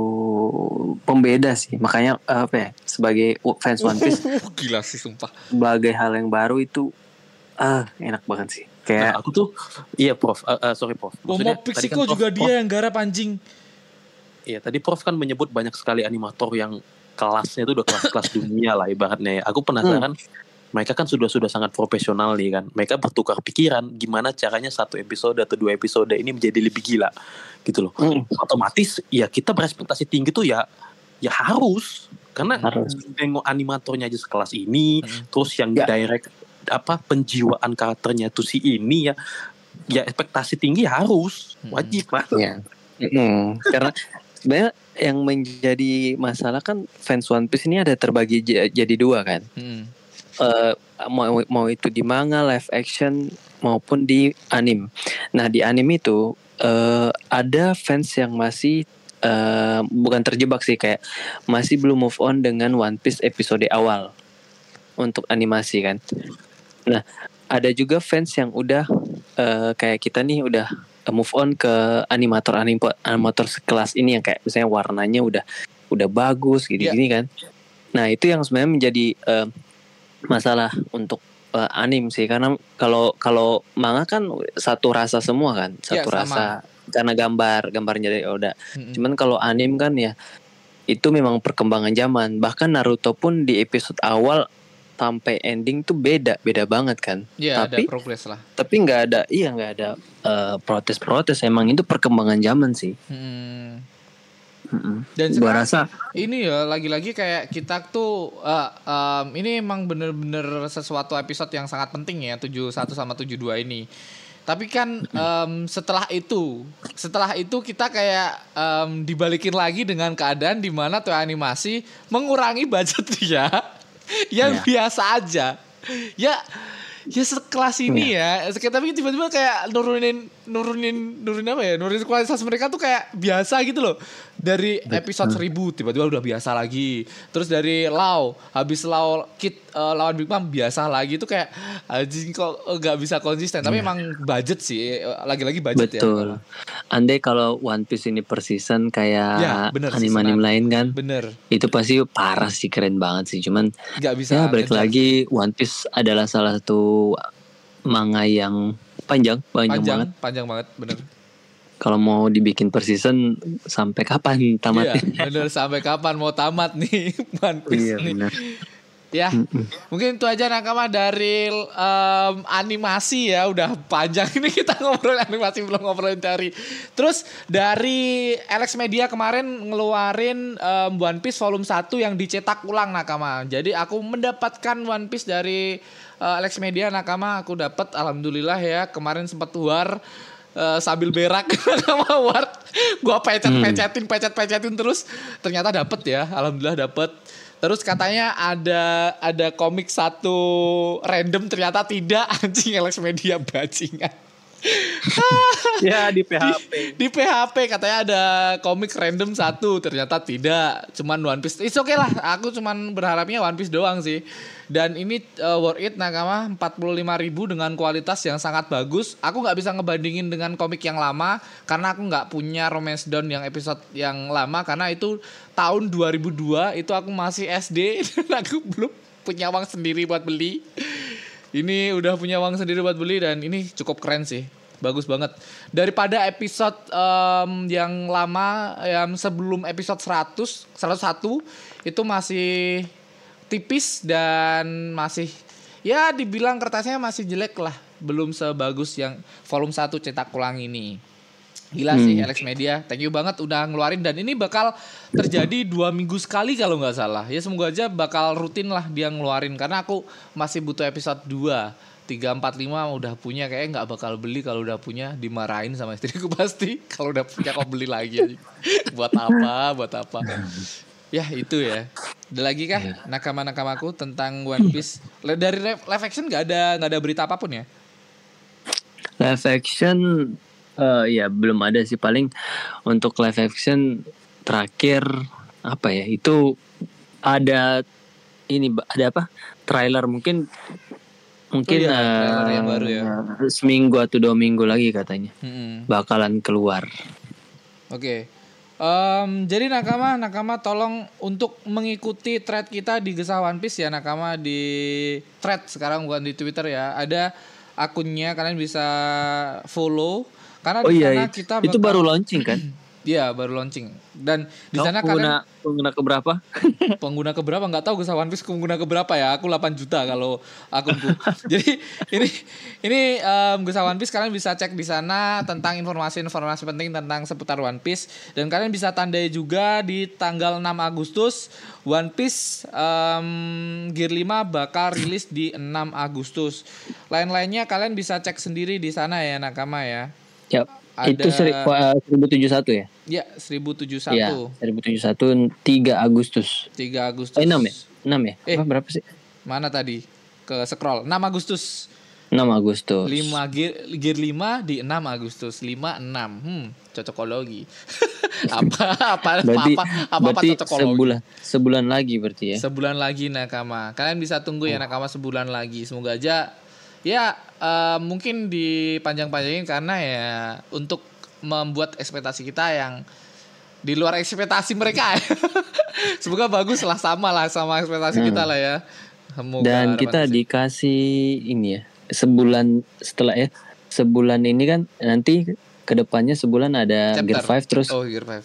pembeda sih. Makanya eh, apa ya sebagai fans One Piece Gila sih sumpah. sebagai hal yang baru itu ah enak banget sih. Nah, Kayak aku tuh iya Prof, Eh, eh, sorry Prof. Momo Maksudnya, tadi kan Prof- juga Prof- dia yang garap anjing. Iya, tadi Prof kan menyebut banyak sekali animator yang kelasnya itu udah kelas-kelas dunia lah ibaratnya. ya. Aku penasaran mereka kan sudah sudah sangat profesional nih kan. Mereka bertukar pikiran gimana caranya satu episode atau dua episode ini menjadi lebih gila gitu loh. mm, Otomatis ya kita berespektasi tinggi tuh ya ya harus karena Harus. nengok animatornya aja sekelas ini, Mm. terus yang Ya. direct apa penjiwaan karakternya tuh si ini ya ya ekspektasi tinggi harus Mm. wajib lah. Ya. Mm-mm. Karena sebenarnya yang menjadi masalah kan fans One Piece ini ada terbagi jadi dua kan. Hmm. Eh, mau mau itu di manga, live action maupun di anime. Nah di anime itu eh, ada fans yang masih eh, bukan terjebak sih kayak masih belum move on dengan One Piece episode awal untuk animasi kan. Nah ada juga fans yang udah eh, kayak kita nih udah move on ke animator animator animator sekelas ini yang kayak misalnya warnanya udah udah bagus gini-gini kan. Nah itu yang sebenarnya menjadi eh, masalah untuk eh, anim sih karena kalau kalau manga kan satu rasa semua kan Ya, satu sama. rasa karena gambar gambarnya dari Oda. Mm-mm. Cuman kalau anim kan ya itu memang perkembangan zaman. Bahkan Naruto pun di episode awal sampai ending tuh beda beda banget kan. Ya Tapi- ada progres lah. Tapi nggak ada iya nggak ada eh, protes-protes. Emang itu perkembangan zaman sih. Hmm. Mm-mm. Dan Gua rasa ini ya lagi-lagi kayak kita tuh eh, em, ini emang bener-bener sesuatu episode yang sangat penting ya 71 sama 72 ini. Tapi kan em, setelah itu, setelah itu kita kayak em, dibalikin lagi dengan keadaan di mana tuh animasi mengurangi budget dia yang biasa aja. Ya ya sekelas ini ya, tapi tiba-tiba kayak nurunin nurunin nurunin apa ya? Nurunin kualitas mereka tuh kayak biasa gitu loh. Dari episode 1000 tiba-tiba udah biasa lagi. Terus dari Lau, habis Lau Kid eh, lawan Big Mom biasa lagi tuh kayak anjing kok nggak bisa konsisten. Tapi emang budget sih, eh, lagi-lagi budget ya. betul. Andai kalau One Piece ini per season kayak Ya, bener, anime-anime seasonan. lain kan, Bener, itu pasti parah sih keren banget sih. Cuman nggak bisa. ya balik ngejar. lagi One Piece adalah salah satu manga yang panjang, panjang, panjang, banget. panjang banget, bener. Kalau mau dibikin per season sampai kapan Iya, tamatnya? bener sampai kapan mau tamat nih One Piece Iya nih. benar. Ya, mungkin itu aja nakama dari em, animasi ya. Udah panjang ini kita ngobrol animasi belum ngobrolin dari. Terus dari Alex Media kemarin ngeluarin em, One Piece volume 1 yang dicetak ulang nakama. Jadi aku mendapatkan One Piece dari eh, Alex Media nakama. Aku dapat alhamdulillah ya. Kemarin sempat war eh, sambil berak nakama war. Gua pecet-pecetin, pecet-pecetin terus ternyata dapet ya. Alhamdulillah dapet. Terus katanya ada ada komik satu random ternyata tidak anjing Alex Media bajingan. ya di PHP. Di PHP katanya ada komik random satu ternyata tidak, cuman One Piece. It's okay lah, aku cuman berharapnya One Piece doang sih. Dan ini uh, worth it Nakama 45.000 dengan kualitas yang sangat bagus. Aku nggak bisa ngebandingin dengan komik yang lama karena aku nggak punya Romance Down yang episode yang lama karena itu tahun 2002 itu aku masih SD dan aku belum punya uang sendiri buat beli. Ini udah punya uang sendiri buat beli dan ini cukup keren sih. Bagus banget. Daripada episode em, yang lama yang sebelum episode 100, 101 itu masih tipis dan masih ya dibilang kertasnya masih jelek lah. Belum sebagus yang volume 1 cetak ulang ini. Gila sih Alex Media, thank you banget udah ngeluarin. Dan ini bakal terjadi dua minggu sekali kalau nggak salah. Ya semoga aja bakal rutin lah dia ngeluarin. Karena aku masih butuh episode 2 tiga empat lima udah punya. Kayak nggak bakal beli kalau udah punya. Dimarahin sama istriku pasti. Kalau udah punya kau beli lagi aja. buat apa? Buat apa? Ya itu ya. Ada lagi kah nakama nakamaku tentang One Piece? Dari live action nggak ada nggak ada berita apa pun ya? Live action eh ya belum ada sih paling untuk live action terakhir apa ya itu ada ini ada apa trailer mungkin mungkin Oh iya, trailer yang baru ya. seminggu atau dua minggu lagi katanya Mm-mm. bakalan keluar Oke. Em, jadi nakama nakama tolong untuk mengikuti thread kita di Gesah One Piece ya nakama di thread sekarang bukan di Twitter ya. Ada akunnya kalian bisa follow karena oh di iya sana kita itu bakal- baru launching kan? Iya, baru launching. Dan di Kamu sana pengguna kalian pengguna keberapa? Pengguna keberapa? Nggak tahu Gesah One Piece pengguna keberapa ya? Aku 8 juta kalau akunku jadi ini ini em, Gesah One Piece kalian bisa cek di sana tentang informasi-informasi penting tentang seputar One Piece. Dan kalian bisa tandai juga di tanggal 6 Agustus One Piece em, Gear 5 bakal rilis di 6 Agustus. Lain-lainnya kalian bisa cek sendiri di sana ya Nakama ya ya Ada- itu seri, uh, 1071 ya ya 1071 Iya, 1071 3 Agustus. 3 Agustus Oh, 6 ya? 6 ya? Eh. Apa berapa sih? Mana tadi? Ke scroll. 6 Agustus. 6 Agustus. 5 gear, gear 5 di 6 Agustus. 5 6. Hmm, cocokologi. apa apa Berarti apa apa, apa, berarti cocokologi. sebulan sebulan lagi berarti ya. Sebulan lagi Nakama. Kalian bisa tunggu ya Nakama sebulan lagi. Semoga aja ya eh, mungkin dipanjang-panjangin karena ya untuk membuat ekspektasi kita yang di luar ekspektasi mereka. Semoga bagus lah sama lah sama ekspektasi kita lah ya. Semoga Dan kita sih. dikasih ini ya. Sebulan setelah ya. Sebulan ini kan nanti ke depannya sebulan ada Chapter. Gear 5 terus Oh, Gear 5.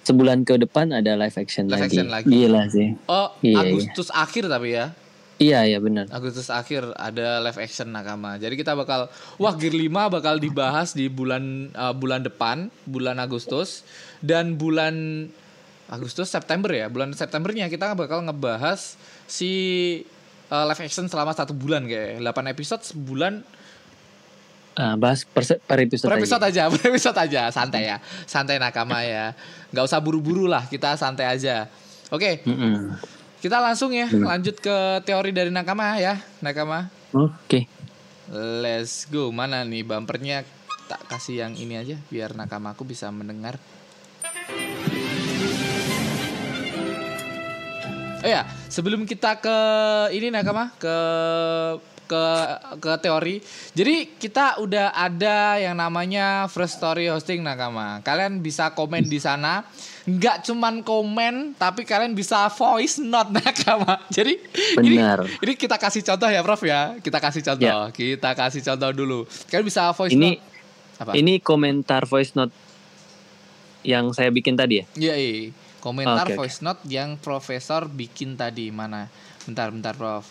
sebulan ke depan ada live action Live lagi. action lagi. Gila sih. Oh, Iya, Agustus akhir tapi ya. Iya iya benar. Agustus akhir ada live action Nakama. Jadi kita bakal wah Gear 5 bakal dibahas di bulan uh, bulan depan, bulan Agustus dan bulan Agustus September ya. Bulan Septembernya kita bakal ngebahas si uh, live action selama satu bulan kayak 8 episode sebulan Ah, bahas per, per episode, per aja. episode aja, per episode aja, santai ya. Santai Nakama ya. nggak usah buru-buru lah, kita santai aja. Oke, Mm-mm. Kita langsung ya lanjut ke teori dari Nakama ya, Nakama. Oke. Let's go. Mana nih bumpernya? Tak kasih yang ini aja biar nakamaku bisa mendengar. Oh ya, sebelum kita ke ini nakama ke ke ke teori. Jadi kita udah ada yang namanya First Story Hosting nakama. Kalian bisa komen di sana. Nggak cuman komen, tapi kalian bisa voice note nakama. Jadi ini Benar. ini kita kasih contoh ya Prof ya. Kita kasih contoh. Ya. Kita kasih contoh dulu. Kalian bisa voice Ini note. Apa? ini komentar voice note yang saya bikin tadi ya. Iya, iya. Komentar oke. voice note yang profesor bikin tadi mana? Bentar, bentar, Prof.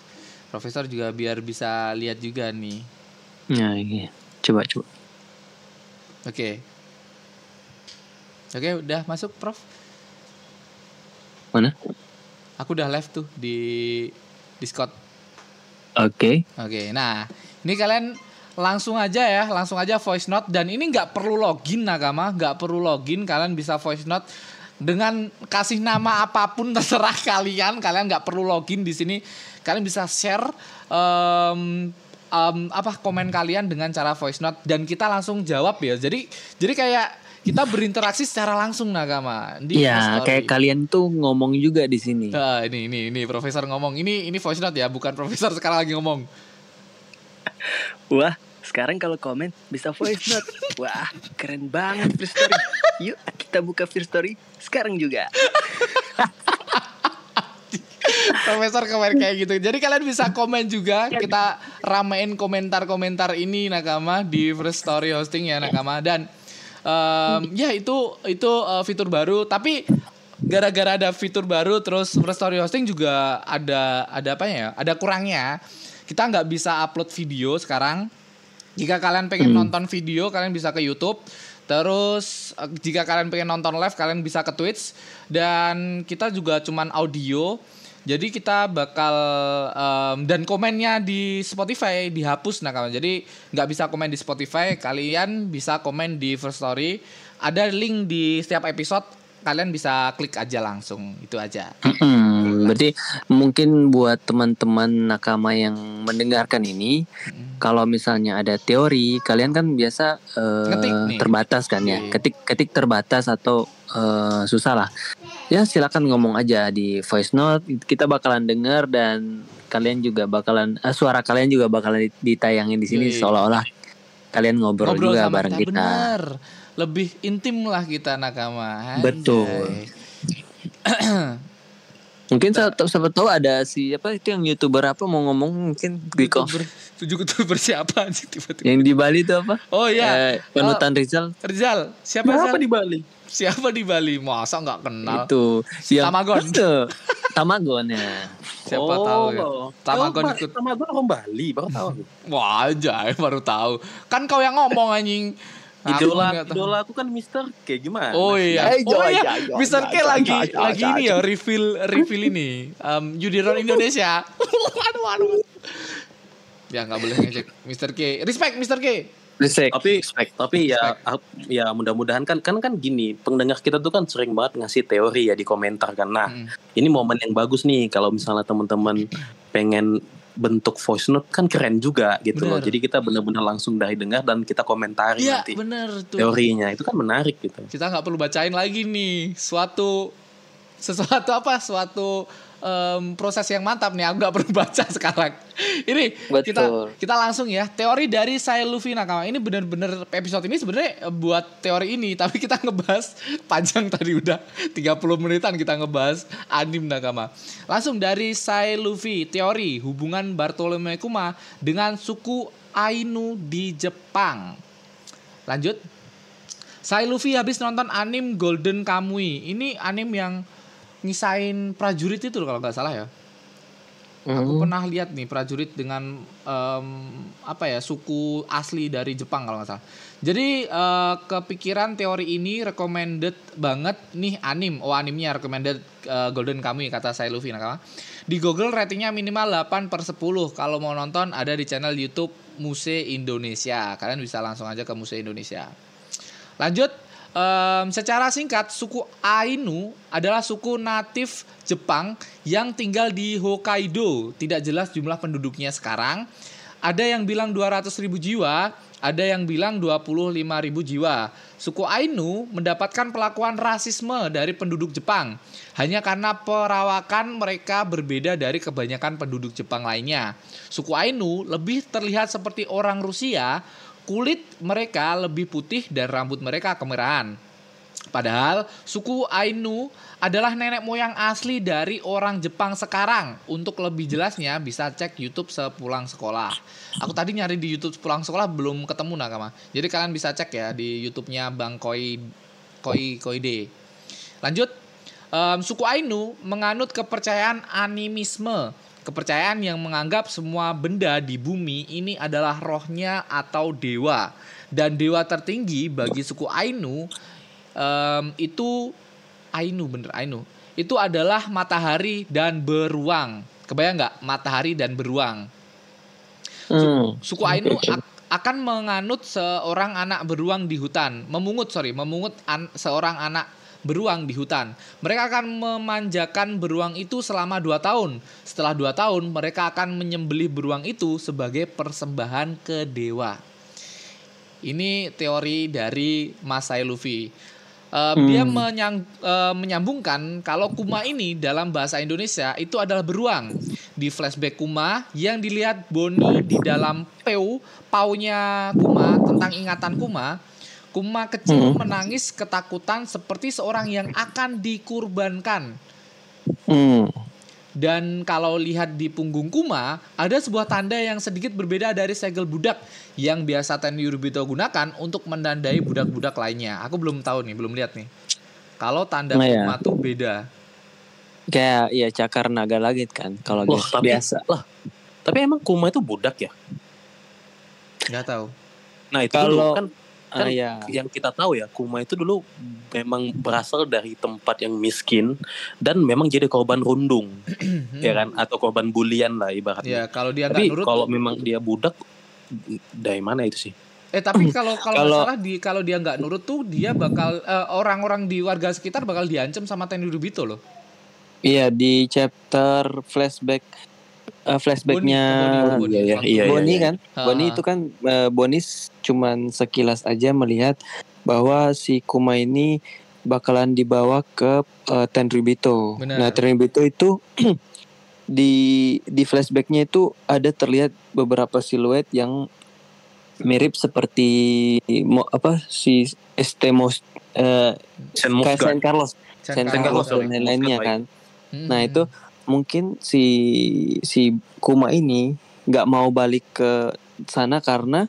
Profesor juga biar bisa lihat juga nih. Nah, iya. Coba coba. Oke. Oke, udah masuk, Prof. Mana? Aku udah live tuh di Discord. Oke. Oke, nah ini kalian langsung aja ya, langsung aja voice note dan ini nggak perlu login nakama, nggak perlu login, kalian bisa voice note. dengan kasih nama apa pun terserah kalian kalian nggak perlu login di sini kalian bisa share em, em, apa komen kalian dengan cara voice note dan kita langsung jawab ya jadi jadi kayak kita berinteraksi secara langsung nakama di Iya, kayak kalian tuh ngomong juga di sini. Ah, ini ini ini profesor ngomong ini ini voice note ya bukan profesor sekarang lagi ngomong Wah, sekarang kalau komen bisa voice note. Wah, keren banget Free Story. Yuk, kita buka Free Story sekarang juga. Profesor kemarin kayak gitu. Jadi kalian bisa komen juga. Kita ramein komentar-komentar ini Nakama di First Story Hosting ya Nakama dan em, ya itu itu eh, fitur baru. Tapi gara-gara ada fitur baru terus First Story Hosting juga ada ada apa ya? Ada kurangnya. Kita nggak bisa upload video sekarang. Jika kalian pengen nonton video, kalian bisa ke YouTube. Terus eh, jika kalian pengen nonton live, kalian bisa ke Twitch. Dan kita juga cuman audio. Jadi kita bakal em, dan komennya di Spotify dihapus nah kawan. Jadi nggak bisa komen di Spotify, kalian bisa komen di First Story. Ada link di setiap episode, kalian bisa klik aja langsung. Itu aja. Hmm, berarti mungkin buat teman-teman nakama yang mendengarkan ini, kalau misalnya ada teori, kalian kan biasa nih. terbatas kan ya, Iya. ketik ketik terbatas atau eh, susah lah. Ya silakan ngomong aja di voice note, kita bakalan denger dan kalian juga bakalan eh, suara kalian juga bakalan ditayangin di sini seolah-olah kalian ngobrol, juga sama bareng kita. Bener. Lebih intim lah kita nakama. Anjay. Betul. Mungkin siapa siapa tahu ada si apa itu yang youtuber apa mau ngomong mungkin Giko Youtuber- Tujuh youtuber siapa sih tiba-tiba? yang di Bali itu apa? Oh iya. Eh, panutan Rizal Rizal, siapa Rizal? di Bali? Siapa di Bali? Masa nggak kenal? itu yang Tamagon. Itu, Tamagon ya. Siapa tahu ya. Tamagon Oh, ikut. Tamagon orang Bali, baru tahu. Wah, aja baru tahu. Kan kau yang ngomong anjing. Aku Idola, idola aku kan Mister kayak gimana? Oh iya. Eh, Oh iya. Mr. K lagi lagi ini ya reveal reveal ini. Um, Yudiron Indonesia. aduh aduh. Ya nggak boleh ngecek Mr. K. Respect Mr. K. Respect. tapi Respect. tapi ya ah, ya mudah-mudahan kan kan kan gini pendengar kita tuh kan sering banget ngasih teori ya di komentar kan nah Mm. ini momen yang bagus nih kalau misalnya teman-teman pengen bentuk voice note kan keren juga gitu loh Bener. jadi kita benar-benar langsung dari dengar dan kita komentari Iya nanti bener tuh. teorinya itu kan menarik gitu Kita nggak perlu bacain lagi nih suatu sesuatu apa suatu em, proses yang mantap nih aku nggak perlu baca sekarang. Ini Betul. kita kita langsung ya teori dari saya Luffy Nakama ini bener-bener episode ini sebenarnya buat teori ini tapi kita ngebahas panjang tadi udah 30 menitan kita ngebahas anim Nakama langsung dari saya Luffy teori hubungan Bartolomeo Kuma dengan suku Ainu di Jepang. Lanjut. Saya Luffy habis nonton anim Golden Kamui. Ini anim yang ngisain prajurit itu loh kalau nggak salah ya. Aku Hmm. pernah lihat nih prajurit dengan em, apa ya suku asli dari Jepang kalau nggak salah. Jadi eh, kepikiran teori ini recommended banget nih anim. Oh animnya recommended eh, Golden Kamui kata saya Luffy nakama. Di Google ratingnya minimal 8 per 10. Kalau mau nonton ada di channel YouTube Muse Indonesia. Kalian bisa langsung aja ke Muse Indonesia. Lanjut, em, secara singkat, suku Ainu adalah suku natif Jepang yang tinggal di Hokkaido. Tidak jelas jumlah penduduknya sekarang. Ada yang bilang 200 ribu jiwa, ada yang bilang 25 ribu jiwa. Suku Ainu mendapatkan perlakuan rasisme dari penduduk Jepang hanya karena perawakan mereka berbeda dari kebanyakan penduduk Jepang lainnya. Suku Ainu lebih terlihat seperti orang Rusia kulit mereka lebih putih dan rambut mereka kemerahan. Padahal suku Ainu adalah nenek moyang asli dari orang Jepang sekarang. Untuk lebih jelasnya bisa cek YouTube sepulang sekolah. Aku tadi nyari di YouTube sepulang sekolah belum ketemu nakama. Jadi kalian bisa cek ya di YouTube-nya Bang Koi Koi Koide. Lanjut, Em, suku Ainu menganut kepercayaan animisme. Kepercayaan yang menganggap semua benda di bumi ini adalah rohnya atau dewa. Dan dewa tertinggi bagi suku Ainu em, itu Ainu bener Ainu. Itu adalah matahari dan beruang. Kebayang nggak matahari dan beruang? Hmm. Suku Ainu ak- akan menganut seorang anak beruang di hutan, memungut sorry, memungut an- seorang anak beruang di hutan. Mereka akan memanjakan beruang itu selama dua tahun. Setelah dua tahun, mereka akan menyembelih beruang itu sebagai persembahan ke dewa. Ini teori dari Masai Luffy. Eh, Dia menyang- eh, menyambungkan kalau Kuma ini dalam bahasa Indonesia itu adalah beruang. Di flashback Kuma yang dilihat Boni di dalam peu, paunya Kuma tentang ingatan Kuma, Kuma kecil menangis ketakutan seperti seorang yang akan dikurbankan. Hmm. Dan kalau lihat di punggung Kuma, ada sebuah tanda yang sedikit berbeda dari segel budak yang biasa Ten Yurubito gunakan untuk menandai budak-budak lainnya. Aku belum tahu nih, belum lihat nih. Kalau tanda Nah, ya. Kuma tuh beda. Kayak ya cakar naga langit kan kalau Loh, biasa. tapi, biasa. Lah, tapi emang Kuma itu budak ya? Nggak tahu. Nah itu Kalau- dulu kan Ah, kan ya. yang kita tahu ya Kuma itu dulu memang berasal dari tempat yang miskin dan memang jadi korban rundung ya kan atau korban bulian lah Ya, ibaratnya. kalau dia nggak Tapi nurut kalau memang dia budak dari mana itu sih? Eh tapi kalau kalau nggak Kalau- salah di kalau dia nggak nurut tuh dia bakal eh, orang-orang di warga sekitar bakal diancam sama Ten Yurubito loh. Iya di chapter flashback eh, flashbacknya Boni, Boni, iya, iya, Waktu- iya, Boni iya. kan. Boni Ah. itu kan eh, Boni cuman sekilas aja melihat bahwa si Kuma ini bakalan dibawa ke eh, Tenryubito. Benar. Nah Tenryubito itu di di flashbacknya itu ada terlihat beberapa siluet yang mirip seperti mo, apa si Estemos eh, Musga. Saint Carlos, Saint Carlos, Carlos dan lain-lainnya kan. Hmm. Nah itu mungkin si si Kuma ini nggak mau balik ke sana karena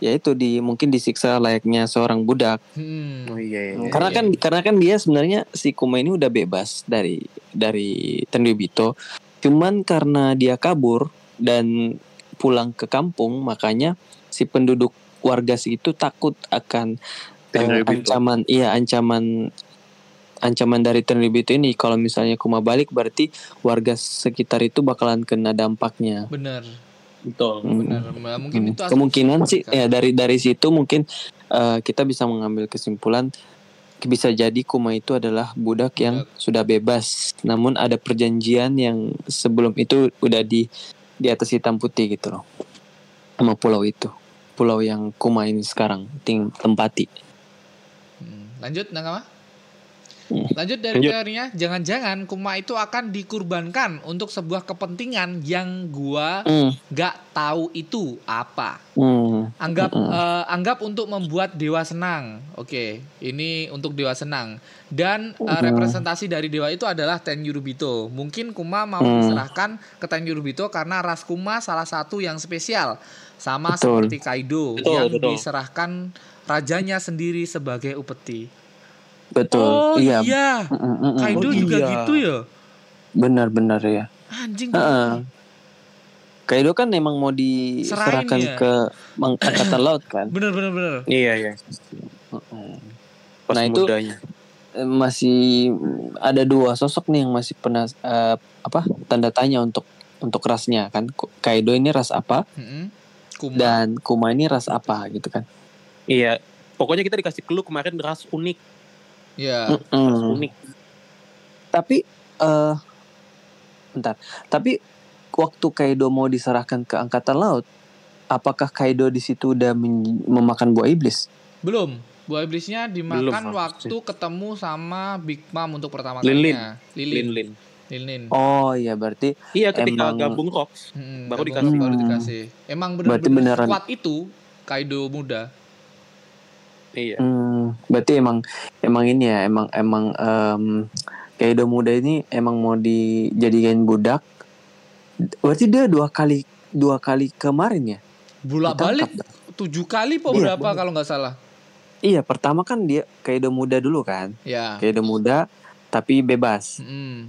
ya itu di mungkin disiksa layaknya seorang budak. Hmm. Oh iya, iya. karena iya. kan karena kan dia sebenarnya si Kuma ini udah bebas dari dari Tenryubito. Cuman karena dia kabur dan pulang ke kampung makanya si penduduk warga situ takut akan eh, Tenryubito. ancaman iya ancaman ancaman dari Tenryubito ini kalau misalnya Kuma balik berarti warga sekitar itu bakalan kena dampaknya. Bener, Betul. Hmm. bener. Nah, Mungkin Hmm. itu Kemungkinan sih ya dari dari situ mungkin eh, kita bisa mengambil kesimpulan bisa jadi Kuma itu adalah budak yang sudah bebas. Namun ada perjanjian yang sebelum itu udah di di atas hitam putih gitu loh. Sama pulau itu. Pulau yang Kuma ini sekarang ting tempati. Hmm. Lanjut Nakama. Hmm. Lanjut dari Lanjut. teorinya, jangan-jangan Kuma itu akan dikurbankan untuk sebuah kepentingan yang gua Hmm. nggak tahu itu apa. Hmm. Anggap Mm-mm. eh, anggap untuk membuat dewa senang. Oke, ini untuk dewa senang. Dan Mm. representasi dari dewa itu adalah Ten Yurubito. Mungkin Kuma mau Mm. diserahkan ke Ten Yurubito karena ras Kuma salah satu yang spesial. Sama Betul. seperti Kaido Betul, yang betul. diserahkan rajanya sendiri sebagai upeti. Betul. Oh iya. iya. Kaido Oh, juga iya. gitu ya. Benar-benar ya. Anjing. Heeh. Kaido kan emang mau diserahkan ya? ke angkatan laut kan. Bener bener bener. Iya, iya. Heeh. Pas Nah, itu- mudanya. Eh, masih ada dua sosok nih yang masih pernah eh, apa tanda tanya untuk untuk rasnya kan Kaido ini ras apa Mm-mm. Kuma. dan Kuma ini ras apa gitu kan Iya. Pokoknya kita dikasih clue kemarin ras unik, Ya. Mm-mm. unik. tapi eh bentar tapi waktu Kaido mau diserahkan ke angkatan laut apakah Kaido di situ udah memakan buah iblis Belum. Buah iblisnya dimakan Belum, waktu ketemu sama Big Mom untuk pertama Lin-Lin. kalinya. Lin Lilin. Lin. Lilin. oh iya berarti Iya, ketika Emang- gabung Rocks. Mm, baru gabung- dikasih. Baru Hmm. dikasih. Emang benar-benar beneran. kuat itu Kaido muda. Iya. Hmm, berarti emang emang ini ya emang emang em, Kaido muda ini emang mau dijadikan budak. Berarti dia dua kali dua kali kemarin ya? Bolak balik tujuh kali po Iya, berapa kalau nggak salah. Iya, pertama kan dia Kaido muda dulu kan. Ya. Kaido muda tapi bebas. Mm.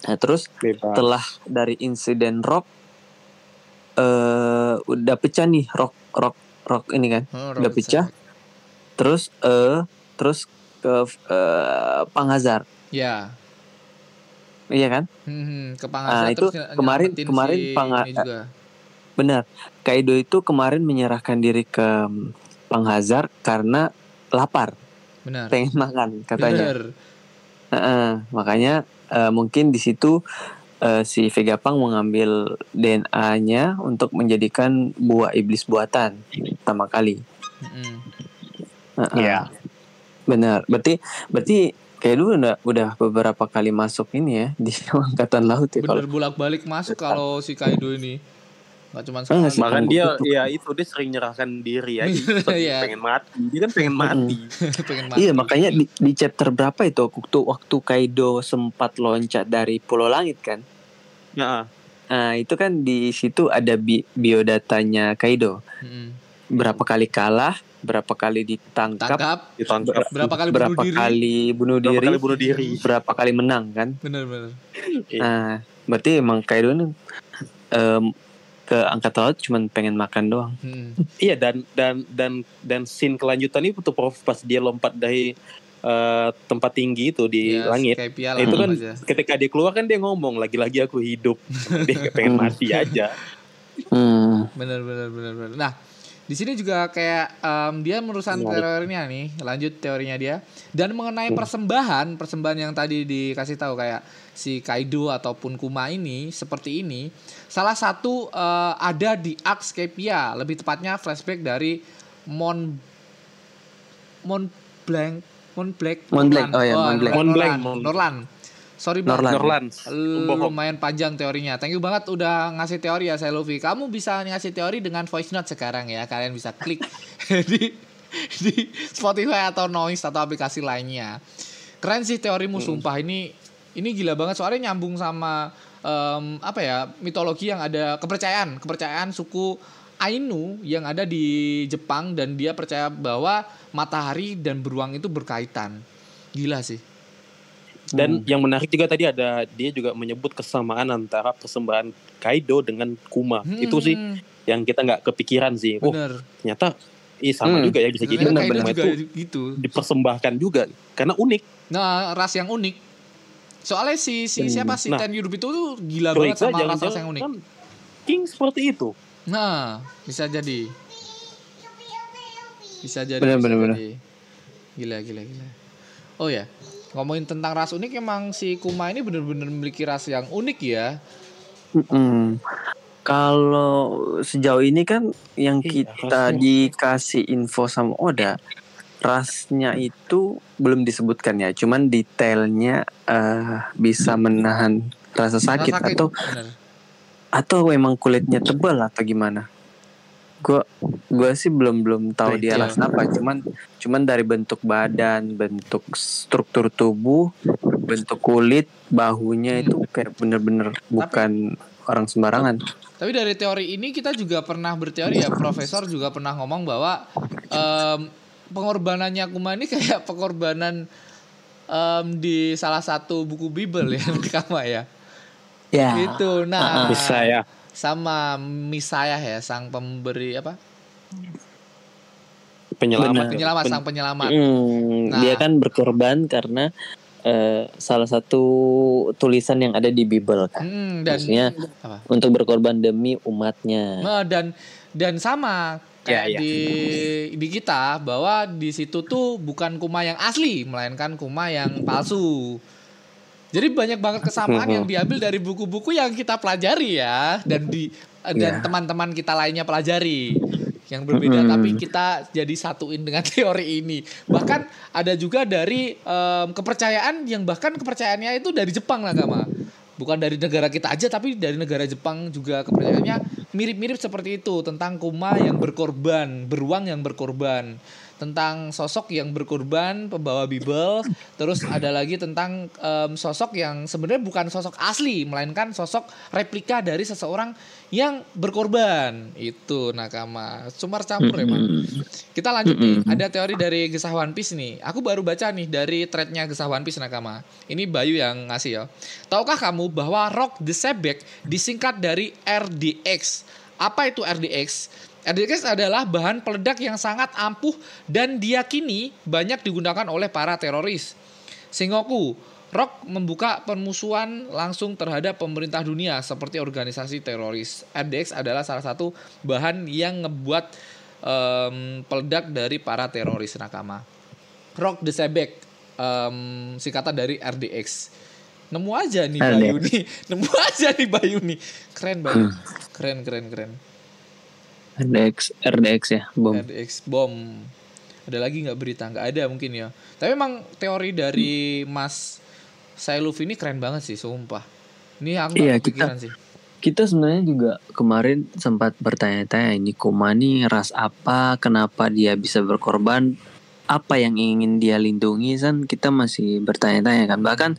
Nah, terus Bebas. setelah dari insiden Rock eh udah pecah nih Rock Rock Rock ini kan. Oh, Udah pecah. Sack. Terus eh terus ke eh, Panghazar. Ya. Iya kan? Hmm, ke Panghazar itu terus ny- kemarin- kemarin si Pangha- ini juga. Benar. Kaido itu kemarin menyerahkan diri ke Panghazar karena lapar, Benar. pengen makan katanya. Benar. Heeh, makanya eh, mungkin di situ eh, si Vegapunk mengambil DNA-nya untuk menjadikan buah iblis buatan pertama kali. Mm-mm. Heeh. Iya. Benar. Berarti berarti kayak dulu udah udah beberapa kali masuk ini ya di angkatan laut ya kalau Bener bolak-balik masuk kalau si Kaido ini. Gak cuma sekali. Bahkan Kan dia ya itu dia sering nyerahkan diri aja. Saking Iya. pengen mati. Dia kan pengen mati. Pengen mati. Iya makanya di, di chapter berapa itu waktu waktu Kaido sempat loncat dari Pulau Langit kan? Ya, Nah itu kan di situ ada bi biodatanya Kaido. Mm-mm. Berapa kali kalah, berapa kali ditangkap, Tangkap. ditangkap. Berapa kali bunuh berapa diri? kali bunuh Berapa diri, kali bunuh diri. berapa kali menang kan? Bener-bener. Iya. Nah berarti emang Kaido ini em, ke angkatan laut cuma pengen makan doang. Mm. Iya dan dan dan dan scene kelanjutan itu tuh Prof pas dia lompat dari eh, tempat tinggi itu di Ya, langit. Kayak piala Itu kan aja. ketika dia keluar kan dia ngomong lagi-lagi aku hidup. dia pengen Hmm. mati aja. Hmm. Bener bener bener bener. Nah, di sini juga kayak em, dia merusak teorinya nih, lanjut teorinya dia. Dan mengenai persembahan, persembahan yang tadi dikasih tahu kayak si Kaido ataupun Kuma ini seperti ini, salah satu eh, ada di Axkepia, lebih tepatnya flashback dari Mon Mon Blanc Mon Black Mon Black, oh ya, Mon Black. Mon Black, Norlan, Mon- Norlan. Sorry Bang. Norlan. Norlan. Pembohong. Lumayan panjang teorinya. Thank you banget udah ngasih teori ya saya Luffy. Kamu bisa ngasih teori dengan voice note sekarang ya. Kalian bisa klik di di Spotify atau Noise atau aplikasi lainnya. Keren sih teorimu sumpah ini ini gila banget soalnya nyambung sama em, apa ya mitologi yang ada kepercayaan kepercayaan suku Ainu yang ada di Jepang dan dia percaya bahwa matahari dan beruang itu berkaitan. Gila sih. Dan yang menarik juga tadi ada dia juga menyebut kesamaan antara persembahan Kaido dengan Kuma. Itu sih Hmm, yang kita nggak kepikiran sih. Oh, bener. ternyata ih sama Hmm. juga ya bisa jadi juga itu gitu. dipersembahkan juga karena unik. Nah, ras yang unik. Soalnya si si Hmm. siapa si Nah, Ten Yurubito tuh gila banget sama ras-ras yang jangan-jangan unik. kan King seperti itu. Nah, bisa jadi. Bisa jadi. Jadi. Gila, gila, gila. Oh ya, ngomongin tentang ras unik emang si Kuma ini bener-bener memiliki ras yang unik ya. Mm-mm. Kalau sejauh ini kan yang Iya, kita rasnya. dikasih info sama Oda, rasnya itu belum disebutkan ya, cuman detailnya eh, bisa menahan rasa sakit, Rasa atau Bener. atau emang kulitnya tebal atau gimana? Gua gua sih belum belum tahu dia Iya. ras apa, cuman cuman dari bentuk badan, bentuk struktur tubuh, bentuk kulit, bahunya Hmm. itu kayak bener-bener bukan orang sembarangan. Tapi dari teori ini kita juga pernah berteori ya, Profesor juga pernah ngomong bahwa em, pengorbanannya Kuma ini kayak pengorbanan em, di salah satu buku Bible ya, Kama ya. Ya. Gitu. Nah, Bisa ya. Sama Misayah ya, sang pemberi apa? Penyelamat. Benar. Penyelamat, Ben- sang penyelamat. Hmm, Nah. Dia kan berkorban karena eh, salah satu tulisan yang ada di Bible kan. Hmm, dan Maksudnya apa? untuk berkorban demi umatnya. Nah, dan dan sama kayak Ya, ya. di di kita bahwa di situ tuh bukan Kuma yang asli, melainkan Kuma yang palsu. Jadi banyak banget kesamaan yang diambil dari buku-buku yang kita pelajari ya dan di dan Ya. teman-teman kita lainnya pelajari yang berbeda Mm-mm. tapi kita jadi satuin dengan teori ini. Bahkan ada juga dari em, kepercayaan yang bahkan kepercayaannya itu dari Jepang lah Kama. Bukan dari negara kita aja tapi dari negara Jepang juga kepercayaannya mirip-mirip seperti itu tentang Kuma yang berkorban, beruang yang berkorban, tentang sosok yang berkorban pembawa Bible, terus ada lagi tentang em, sosok yang sebenarnya bukan sosok asli melainkan sosok replika dari seseorang yang berkorban. Itu nakama. Cumar campur emang. Mm-mm. Kita lanjut nih. Ada teori dari Gesah One Piece nih. Aku baru baca nih dari threadnya Gesah One Piece Nakama. Ini Bayu yang ngasih ya. Tahukah kamu bahwa Rock the Sebek disingkat dari RDX? Apa itu RDX? RDX adalah bahan peledak yang sangat ampuh dan diyakini banyak digunakan oleh para teroris. Singoku, Rock membuka permusuhan langsung terhadap pemerintah dunia seperti organisasi teroris. RDX adalah salah satu bahan yang ngebuat em, peledak dari para teroris nakama. Rock the Sebek em, singkatan dari RDX. Nemu aja nih RDX. Bayu nih, nemu aja nih Bayu nih. Keren Bayu, Hmm. keren keren keren. RDX RDX ya bom RDX bom. Ada lagi nggak berita? Nggak ada mungkin ya. Tapi emang teori dari Mas Sailuf ini keren banget sih, sumpah. Ini aku Iya, kepikiran sih. kita sebenarnya juga kemarin sempat bertanya-tanya ini Kuma nih ras apa kenapa dia bisa berkorban apa yang ingin dia lindungi kan kita masih bertanya-tanya kan bahkan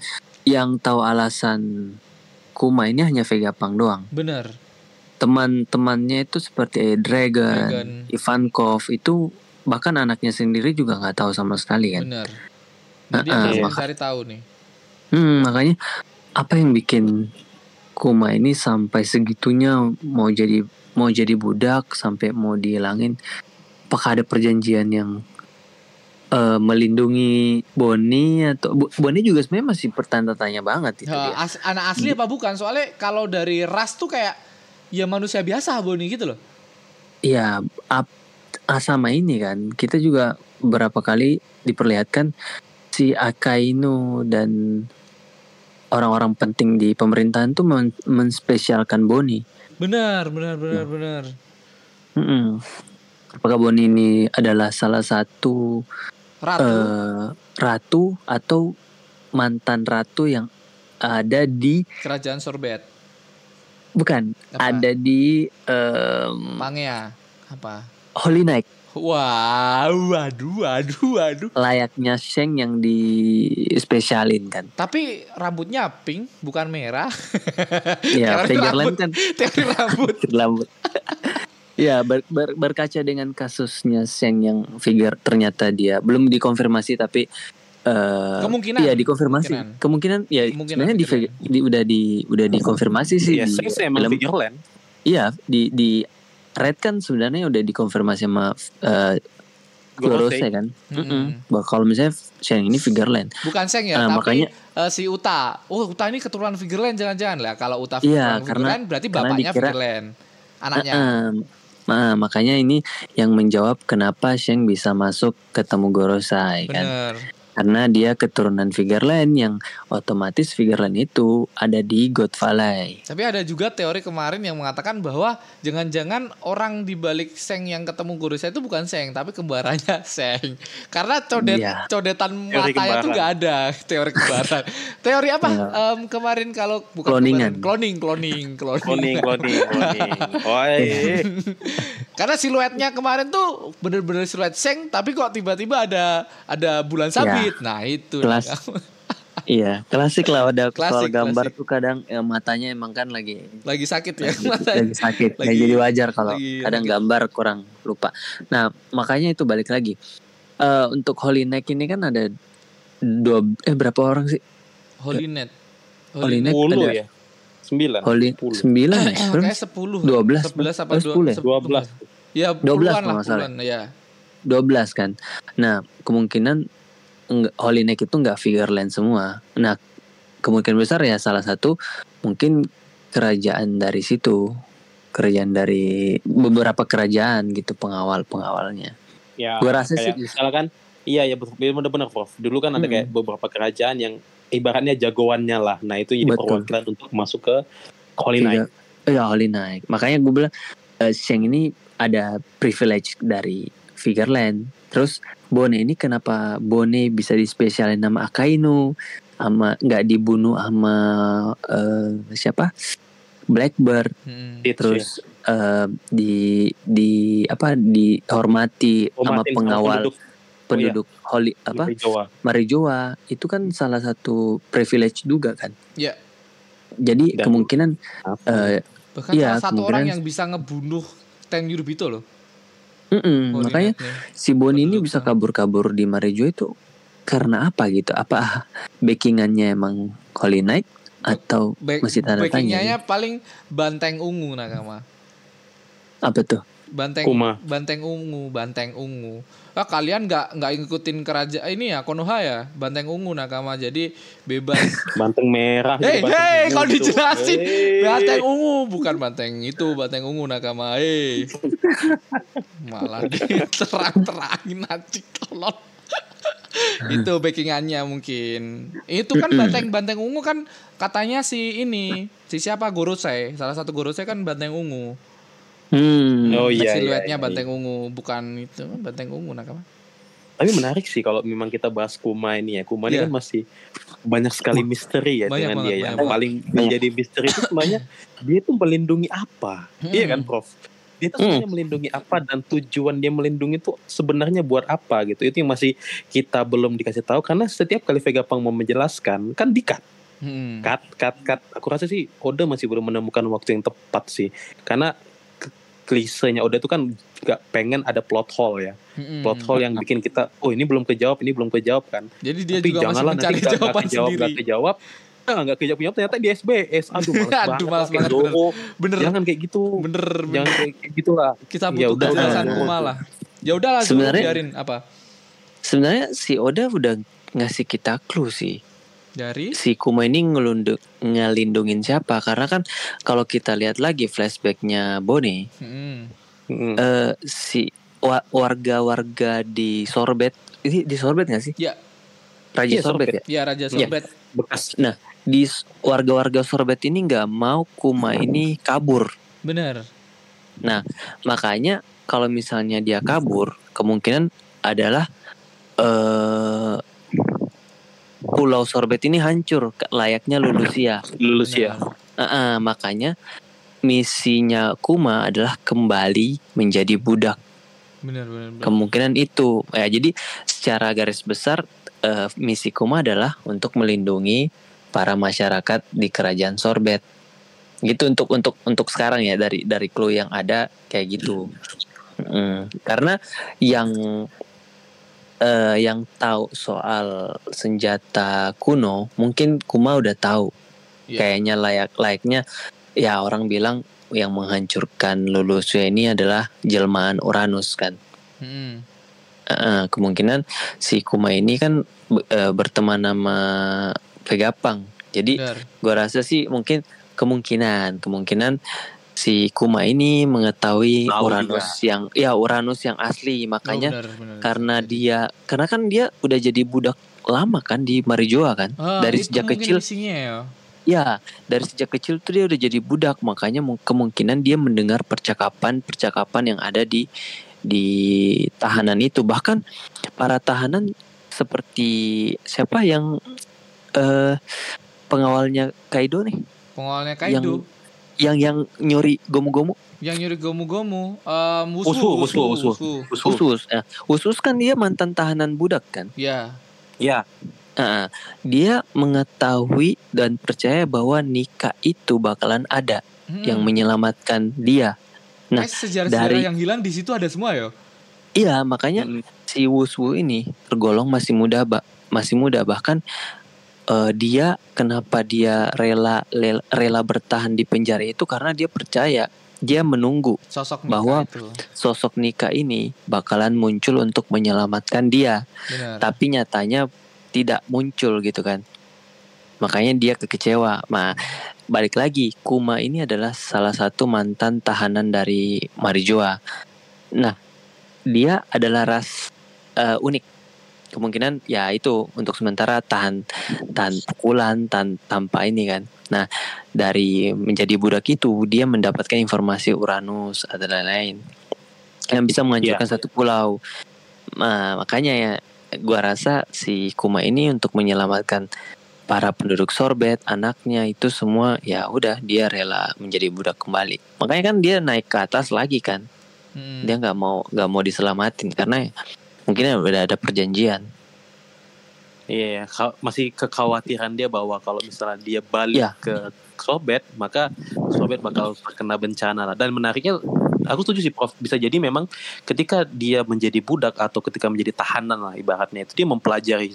yang tahu alasan Kuma ini hanya Vega Pang doang Bener. Teman-temannya itu seperti Dragon, Dragon. Ivankov itu bahkan anaknya sendiri juga nggak tahu sama sekali kan Bener. Jadi Heeh, aku maka- mencari tahu nih. Hmm, makanya apa yang bikin Kuma ini sampai segitunya mau jadi mau jadi budak sampai mau dihilangin? Apakah ada perjanjian yang eh, melindungi Boni atau Bo- Boni juga sebenarnya masih bertanda tanya banget itu dia. as- anak asli apa bukan? Soalnya kalau dari ras tuh kayak ya manusia biasa Boni gitu loh. Iya, ap- ah, sama ini kan. Kita juga beberapa kali diperlihatkan si Akainu dan orang-orang penting di pemerintahan tuh men- menspesialkan Boni. Benar, benar, benar, benar. Mm-mm. Apakah Boni ini adalah salah satu Ratu. eh, ratu atau mantan ratu yang ada di kerajaan Sorbet. Bukan Apa? ada di em, Pangea. Apa? Holy Night Wah, waduh, waduh, waduh. layaknya Sheng yang dispesialin kan. Tapi rambutnya pink, bukan merah. Ya, Figureland rambut. kan Teori rambut. rambut. Ya ber- ber- berkaca dengan kasusnya Sheng yang figure ternyata dia belum dikonfirmasi tapi eh Kemungkinan. Iya dikonfirmasi. Kemungkinan. Kemungkinan, ya Kemungkinan sebenarnya di, figureland. di udah di udah dikonfirmasi sih Iya, di saya film. Figureland. Iya di di Red kan sebenarnya udah dikonfirmasi sama eh Gorose kan. Mm-mm. Mm-mm. Bah, Kalau misalnya Sheng ini Figureland. Bukan Seng ya, Nah, tapi makanya- eh, si Uta. Oh, Uta ini keturunan Figureland jangan-jangan lah. Kalau Uta Iya, keturunan karena- Figureland berarti karena bapaknya dikira- Figureland. Anaknya. Heeh. Nah, makanya ini yang menjawab kenapa Sheng bisa masuk ketemu Gorosei kan. Bener. Karena dia keturunan Figureland yang otomatis Figureland itu ada di God Valley. Tapi ada juga teori kemarin yang mengatakan bahwa jangan-jangan orang di balik Seng yang ketemu Gorosei itu bukan Seng, tapi kembarannya Seng. Karena codet Iya. codetan matanya kembaran. gak ada teori kembaran. teori apa? Iya. Em, kemarin kalau bukan Cloningan. kembaran, cloning, cloning, cloning. Cloning, cloning. Karena siluetnya kemarin tuh bener-bener siluet Seng, tapi kok tiba-tiba ada ada bulan sabit. Nah itu. Kelas. Iya, klasik lah ada soal Klasik, gambar klasik. tuh kadang ya, matanya emang kan lagi Lagi sakit ya lagi, matanya. lagi sakit. Ya, Lagi- jadi wajar kalau lagi kadang sakit. gambar kurang lupa. Nah, makanya itu balik lagi. Eh untuk Holy Neck ini kan ada dua eh berapa orang sih? Holy Net. Holy Neck ada ya. Sembilan. Holy Sepuluh. sembilan ya? Berapa? Kayak 10. 12. 11 apa Oh, 10 ya? dua- Dua belas. Ya, 12 puluhan kalau lah, nggak salah. puluhan, ya. 12 kan. Nah, kemungkinan Holy Neck itu enggak Figureland semua. Nah, kemungkinan besar ya salah satu mungkin kerajaan dari situ. Kerajaan dari beberapa kerajaan gitu pengawal-pengawalnya. Ya, Gua rasa kayak sih- misalkan iya ya betul benar-benar Prof. Dulu kan ada Mm-mm. kayak beberapa kerajaan yang ibaratnya jagoannya lah. Nah, itu jadi Betul. perwakilan untuk masuk ke Holy Night. Figur- Iya, Holy Night. Makanya gue bilang eh, Sheng ini ada privilege dari Figureland. Terus Bone ini kenapa Bone bisa dispesialin nama Akainu sama nggak dibunuh sama eh, siapa Blackbird Hmm. Terus eh, di di apa dihormati ya. sama pengawal penduduk penduduk Holy di apa Jawa. Marijoa itu kan salah satu privilege juga kan Ya. jadi Dan- kemungkinan Apa? eh, Bahkan Iya, salah satu orang kemungkinan- yang bisa ngebunuh Ten Yurubito loh. Mm-mm, Holy makanya si Boni ini bisa kabur-kabur di Marijo itu karena apa gitu? Apa backingannya emang Holy Knight atau Back, masih tanda tanya? backingnya paling banteng ungu nakama. Apa tuh? Banteng Kuma. banteng ungu, banteng ungu. Ah kalian nggak nggak ngikutin kerajaan ini ya Konoha ya, banteng ungu nakama. Jadi bebas. Banteng merah. Hei, gitu, hei, gitu. dijelasin. Hei. Banteng ungu bukan banteng itu, banteng ungu nakama. Hei. Malah terang-terangin nanti tolong. itu backingannya mungkin. Itu kan banteng-banteng ungu kan katanya si ini, si siapa Gorosei, salah satu Gorosei kan banteng ungu. Hmm. Oh iya, Siluetnya iya, iya. banteng ungu, bukan itu banteng ungu nakama. Tapi menarik sih kalau memang kita bahas Kuma ini ya. Kuma Iya. ini kan masih banyak sekali misteri ya Banyak dengan banget, dia. Yang banget. paling menjadi misteri itu sebenarnya dia tuh melindungi apa? Hmm. Iya kan, Prof? Dia tuh sebenarnya melindungi apa dan tujuan dia melindungi itu sebenarnya buat apa gitu. Itu yang masih kita belum dikasih tahu karena setiap kali Vegapunk mau menjelaskan kan di cut, Hmm. cut, cut, cut. Aku rasa sih Oda masih belum menemukan waktu yang tepat sih. Karena klisenya Oda itu kan gak pengen ada plot hole ya. Hmm. Plot hole yang bikin kita, oh ini belum kejawab, ini belum kejawab kan. Jadi dia Tapi juga masih janganlah mencari nanti jawaban kejawab, sendiri. nggak kejawab. Nah, nggak kejawab jawab ternyata di SBS. Aduh, males Aduh, banget. males lah, kayak banget, Zoro. Bener, Jangan kayak gitu. bener, bener. Jangan kayak kayak gitu lah. Kita Ya butuh udah, kejelasan nah, Kuma lah. Ya udahlah, Sebenarnya- biarin apa? Sebenarnya si Oda udah ngasih kita clue sih. Dari Si Kuma ini ngelunduk ngelindungin siapa? Karena kan kalau kita lihat lagi flashbacknya Bone, Hmm. Mm. eh, si wa- warga-warga di Sorbet ini di Sorbet nggak sih? Ya, Raja Iya, Sorbet, Sorbet. ya. ya Raja Iya. Sorbet. Bekas. Di s- warga-warga Sorbet ini nggak mau Kuma ini kabur. Bener. Makanya kalau misalnya dia kabur, kemungkinan adalah eh Pulau Sorbet ini hancur layaknya Lulusia. Lulus ya. Bener. Heeh, makanya misinya Kuma adalah kembali menjadi budak. Bener, bener, bener. Kemungkinan itu. Ya, jadi secara garis besar eh, misi Kuma adalah untuk melindungi para masyarakat di kerajaan Sorbet. Gitu untuk untuk untuk sekarang ya dari dari clue yang ada kayak gitu. Mm, karena yang eh, yang tahu soal senjata kuno mungkin Kuma udah tahu. Iya. Kayaknya layak layaknya ya orang bilang yang menghancurkan Lulusia ini adalah jelmaan Uranus kan. Hmm. Eh, kemungkinan si Kuma ini kan eh, berteman sama Vegapunk. Jadi gua rasa sih mungkin kemungkinan kemungkinan si Kuma ini mengetahui Tahu Uranus yang ya Uranus yang asli. Oh, makanya bener, bener. karena dia karena kan dia udah jadi budak lama kan di Marijoa kan? Ah, dari itu sejak kecil. ya. ya dari sejak kecil tuh dia udah jadi budak. Makanya mu- kemungkinan dia mendengar percakapan percakapan yang ada di di tahanan itu. Bahkan para tahanan seperti siapa yang eh pengawalnya Kaido nih? Pengawalnya Kaido? Yang yang nyuri gomu-gomu yang nyuri gomu-gomu um, Usu, Wusu, Usu, Usu. Usu. Usus. Usus ya Usus kan dia mantan tahanan budak kan Ya. Ya. Nah, dia mengetahui dan percaya bahwa Nika itu bakalan ada Hmm. yang menyelamatkan dia. nah, Kayak sejarah-sejarah dari- yang hilang di situ ada semua ya. Iya, makanya Mm. si Wuswu ini tergolong masih muda, Mbak. Masih muda bahkan eh, dia kenapa dia rela rela, rela bertahan di penjara itu karena dia percaya dia menunggu Sosok Nika Bahwa- itu. sosok Nika ini bakalan muncul untuk menyelamatkan dia. Benar. tapi nyatanya tidak muncul gitu kan makanya dia kekecewa nah balik lagi Kuma ini adalah salah satu mantan tahanan dari Marijoa nah dia adalah ras eh, unik kemungkinan ya itu untuk sementara tahan tahan pukulan tahan tanpa ini kan nah dari menjadi budak itu dia mendapatkan informasi Uranus atau lain-lain yang bisa menghancurkan satu pulau Nah, makanya ya gua rasa si Kuma ini untuk menyelamatkan para penduduk Sorbet, anaknya itu semua ya udah dia rela menjadi budak kembali. Makanya kan dia naik ke atas lagi kan. Hmm. Dia nggak mau nggak mau diselamatin karena mungkin udah ada perjanjian. Iya, ka- masih kekhawatiran dia bahwa kalau misalnya dia balik Iya. ke Sorbet, maka Sorbet bakal terkena bencana lah. Dan menariknya, aku setuju sih Prof. Bisa jadi memang ketika dia menjadi budak atau ketika menjadi tahanan lah ibaratnya itu dia mempelajari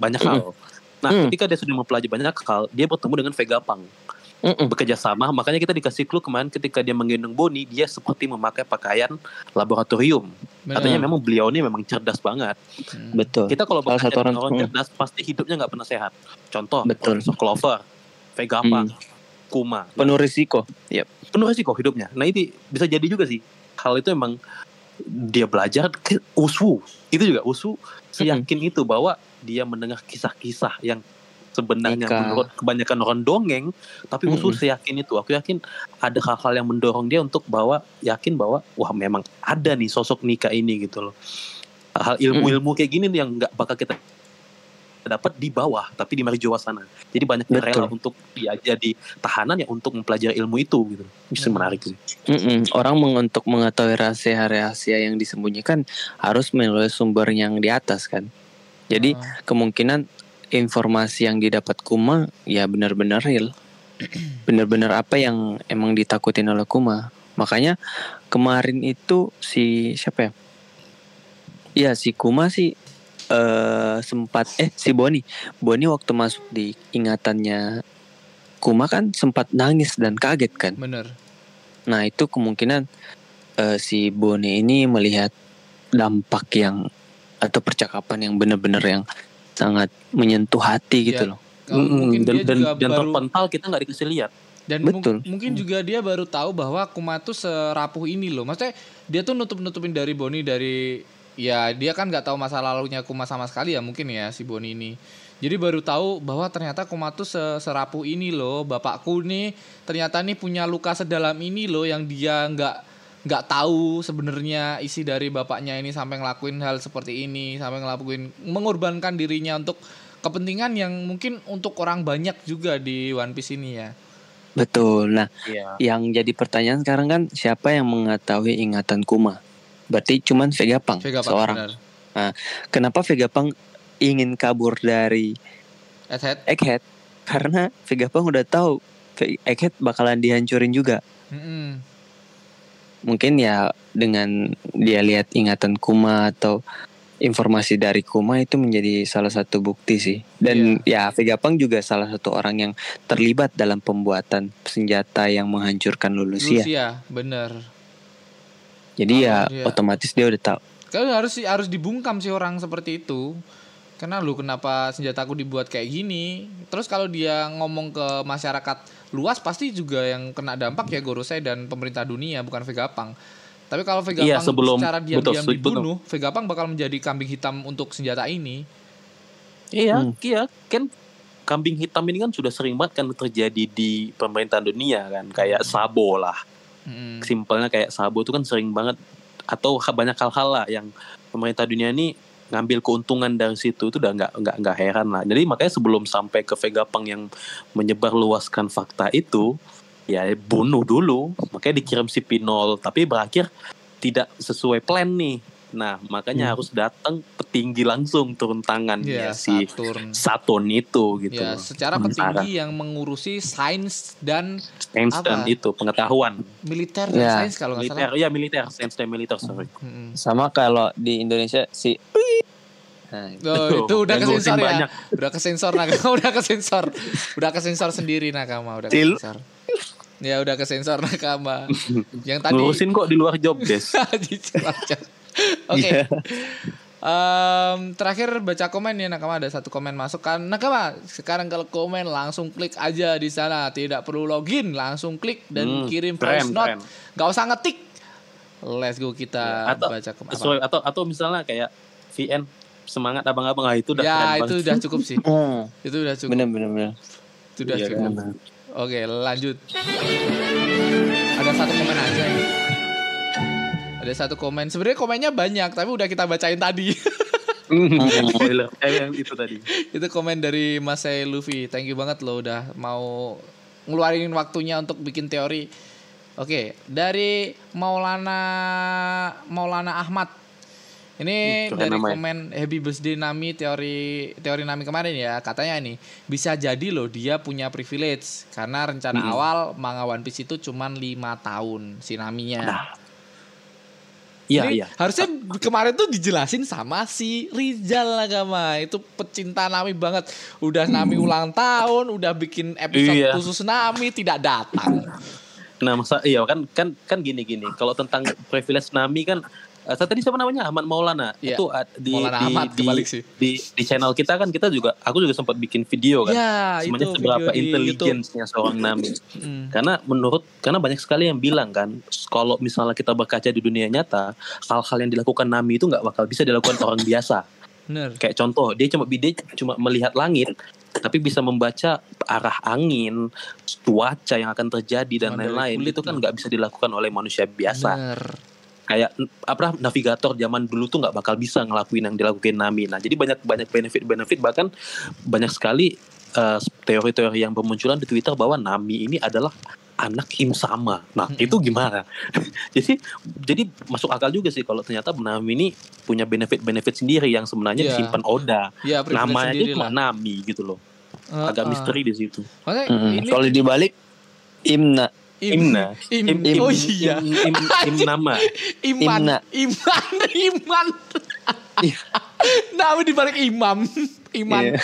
banyak hal. Nah, Mm. ketika dia sudah mempelajari banyak hal, dia bertemu dengan Vegapunk. Mm-mm. bekerja sama, makanya kita dikasih clue kemarin ketika dia menggendong Boni, dia seperti memakai pakaian laboratorium. Benar. Katanya memang beliau ini memang cerdas banget. Hmm. Betul. Kita kalau bekerja satu dengan orang- orang hmm. cerdas pasti hidupnya nggak pernah sehat. Contoh, Betul. Profesor Clover, Vegapunk, Kuma. Penuh risiko. Yep. Penuh resiko hidupnya. Nah itu bisa jadi juga sih. Hal itu emang dia belajar ke usu itu juga usu seyakin itu bahwa dia mendengar kisah-kisah yang sebenarnya Nika. menurut kebanyakan orang dongeng tapi usu Mm-mm. seyakin itu aku yakin ada hal-hal yang mendorong dia untuk bahwa yakin bahwa wah memang ada nih sosok Nika ini gitu loh hal ilmu-ilmu kayak gini nih yang nggak bakal kita dapat di bawah tapi di Marijoa sana jadi banyak yang rela untuk dia jadi tahanan ya untuk mempelajari ilmu itu gitu bisa Hmm. menarik sih Mm-mm. Orang meng- untuk mengetahui rahasia-rahasia yang disembunyikan harus melalui sumber yang di atas kan. Jadi Ah. kemungkinan informasi yang didapat Kuma ya benar-benar real. Benar-benar apa yang emang ditakutin oleh Kuma. Makanya kemarin itu si siapa ya? Iya si Kuma sih eh sempat eh si Boni. Boni waktu masuk di ingatannya Kuma kan sempat nangis dan kaget kan. bener Nah itu kemungkinan eh, si Bone ini melihat dampak yang atau percakapan yang benar-benar yang sangat menyentuh hati gitu Ya, loh. Mungkin dan, dia dan, juga dan baru terpental kita nggak dikasih lihat. Dan Betul. mungkin juga dia baru tahu bahwa Kuma tuh serapuh ini loh. Maksudnya dia tuh nutup nutupin dari Boni dari ya dia kan nggak tahu masa lalunya Kuma sama sekali ya mungkin ya si Boni ini. Jadi baru tahu bahwa ternyata Kuma tuh se- serapuh ini loh. Bapakku nih ternyata nih punya luka sedalam ini loh yang dia nggak nggak tahu sebenarnya isi dari bapaknya ini sampai ngelakuin hal seperti ini sampai ngelakuin mengorbankan dirinya untuk kepentingan yang mungkin untuk orang banyak juga di One Piece ini ya Betul. Nah Iya. yang jadi pertanyaan sekarang kan siapa yang mengetahui ingatan Kuma? Berarti cuman Vegapunk Vega Pak, seorang. benar. Kenapa Vegapunk ingin kabur dari Egghead. Egghead? Karena Vegapunk udah tahu Egghead bakalan dihancurin juga. Mm-mm. Mungkin ya dengan dia lihat ingatan Kuma atau informasi dari Kuma itu menjadi salah satu bukti sih. Dan ya Vegapunk juga salah satu orang yang terlibat dalam pembuatan senjata yang menghancurkan Lulusia. Lucia, bener. Jadi ya Oh, iya. otomatis dia udah tahu. Kalau harus harus dibungkam sih orang seperti itu. Karena lu kenapa senjataku dibuat kayak gini? Terus kalau dia ngomong ke masyarakat luas pasti juga yang kena dampak ya Gorosei dan pemerintah dunia bukan Vegapunk. Tapi kalau Vegapunk Iya, sebelum- secara diam-diam betul, betul. dibunuh, Vegapunk bakal menjadi kambing hitam untuk senjata ini. Iya, Hmm. iya kan kambing hitam ini kan sudah sering banget kan terjadi di pemerintahan dunia kan kayak Sabo lah. Mm-mm. Simpelnya kayak Sabo itu kan sering banget atau banyak hal-hal lah yang pemerintah dunia ini ngambil keuntungan dari situ itu udah nggak nggak nggak heran lah. Jadi makanya sebelum sampai ke Vegapunk yang menyebar luaskan fakta itu ya bunuh dulu. Makanya dikirim si Pinol tapi berakhir tidak sesuai plan nih. Nah, makanya Hmm. harus datang petinggi langsung turun tangan Iya, ya si Saturn. Saturn itu gitu. Ya, secara petinggi yang mengurusi sains dan sains apa? dan itu pengetahuan militer dan Ya, sains kalau nggak militer salah. ya militer sains dan militer sorry Mm-mm. Sama kalau di Indonesia si Nah, Oh, itu udah kesensor ya. banyak. Udah kesensor nakama, udah kesensor. Udah kesensor sendiri nakama, udah kesensor. Ya udah kesensor nakama. Yang tadi ngurusin kok di luar job desk Di. Oke. Iya. Em, terakhir baca komen ya nakama ada satu komen masuk kan nakama sekarang kalau komen langsung klik aja di sana tidak perlu login langsung klik dan Hmm, kirim voice note nggak usah ngetik let's go kita atau baca komen atau atau misalnya kayak VN semangat abang-abang ah, itu udah ya keren itu banget. udah cukup sih hmm, itu udah cukup bener bener bener. itu udah Iya, cukup kan? Oke, lanjut. Ada satu komen aja nih. Ada satu komen. Sebenarnya komennya banyak, tapi udah kita bacain tadi. Spoiler eh, yang itu tadi Itu komen dari Mas Luffy. Thank you banget lo udah mau ngeluarin waktunya untuk bikin teori. Oke, dari Maulana Maulana Ahmad. Ini Hmm, keren dari namanya. komen Happy Birthday Nami teori teori Nami kemarin ya katanya nih bisa jadi loh dia punya privilege karena rencana Mm-mm. awal manga One Piece itu cuman lima tahun si Naminya. Nah, iya Ini iya Harusnya kemarin tuh dijelasin sama si Rizal Agama. Itu pecinta Nami banget. Udah Nami ulang tahun, udah bikin episode Iya. khusus Nami tidak datang. nah masa iya kan kan kan gini gini kalau tentang privilege Nami kan Eh, tadi siapa namanya Ahmad Maulana Iya. itu uh, di Maulana di, Ahmad, di, sih. di di channel kita kan kita juga aku juga sempat bikin video kan Ya, sebenarnya seberapa intelijensinya seorang Nami Hmm. karena menurut karena banyak sekali yang bilang kan kalau misalnya kita berkaca di dunia nyata hal-hal yang dilakukan Nami itu nggak bakal bisa dilakukan orang biasa Bener. kayak contoh dia cuma dia cuma melihat langit tapi bisa membaca arah angin cuaca yang akan terjadi dan lain-lain itu kan nggak bisa dilakukan oleh manusia biasa Bener. Kayak apa navigator zaman dulu tuh nggak bakal bisa ngelakuin yang dilakuin Nami. Nah, jadi banyak banyak benefit-benefit bahkan banyak sekali eh, teori-teori yang bermunculan di Twitter bahwa Nami ini adalah anak Im sama. Nah, Mm-mm. itu gimana? jadi jadi masuk akal juga sih kalau ternyata Nami ini punya benefit-benefit sendiri yang sebenarnya Iya. disimpan Oda. Ya, privilege Namanya aja sendiri cuma lah. Nami gitu loh. Uh, Agak uh. misteri di situ. Mm, ini Kalau dibalik Imna. Im, Imna. im, Im, im, oh iya. im, im, im nama. Iman, Imna. iman, iman. Iya. Nama dibalik imam, iman. Iya.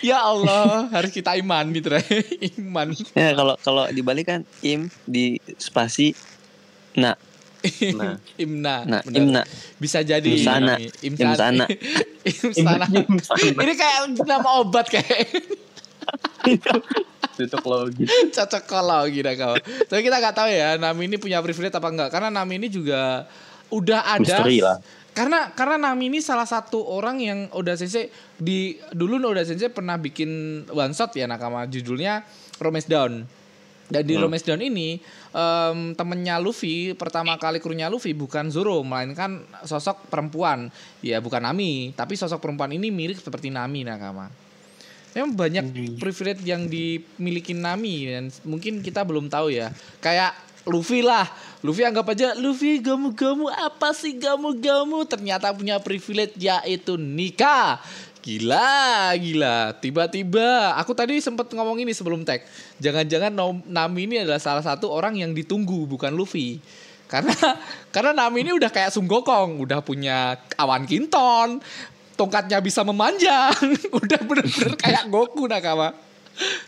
Ya Allah, harus kita iman gitu Iman. Ya kalau kalau dibalik kan Im di spasi Na. Nah. Imna. Nah. Imna. Bisa jadi Imsana. ini. Imsana. Imsana. Ini kayak nama obat kayak Cocok logis. cocok kalau gitu kau. Tapi kita nggak tahu ya Nami ini punya privilege apa enggak karena Nami ini juga udah ada Misteri lah. karena karena Nami ini salah satu orang yang Oda Sensei di dulu Oda Sensei pernah bikin one shot ya nakama judulnya Romance Down. Dan di Hmm. Romance Down ini em, temennya Luffy pertama kali krunya Luffy bukan Zoro melainkan sosok perempuan. Ya bukan Nami, tapi sosok perempuan ini mirip seperti Nami nakama. Memang banyak privilege yang dimiliki Nami dan mungkin kita belum tahu ya. Kayak Luffy lah. Luffy anggap aja Luffy gamu-gamu apa sih gamu-gamu ternyata punya privilege yaitu nikah. Gila, gila. Tiba-tiba aku tadi sempat ngomong ini sebelum tag. Jangan-jangan Nami ini adalah salah satu orang yang ditunggu bukan Luffy. Karena karena Nami ini udah kayak Sung Gokong, udah punya awan kinton, tongkatnya bisa memanjang, udah bener-bener kayak Goku nakama.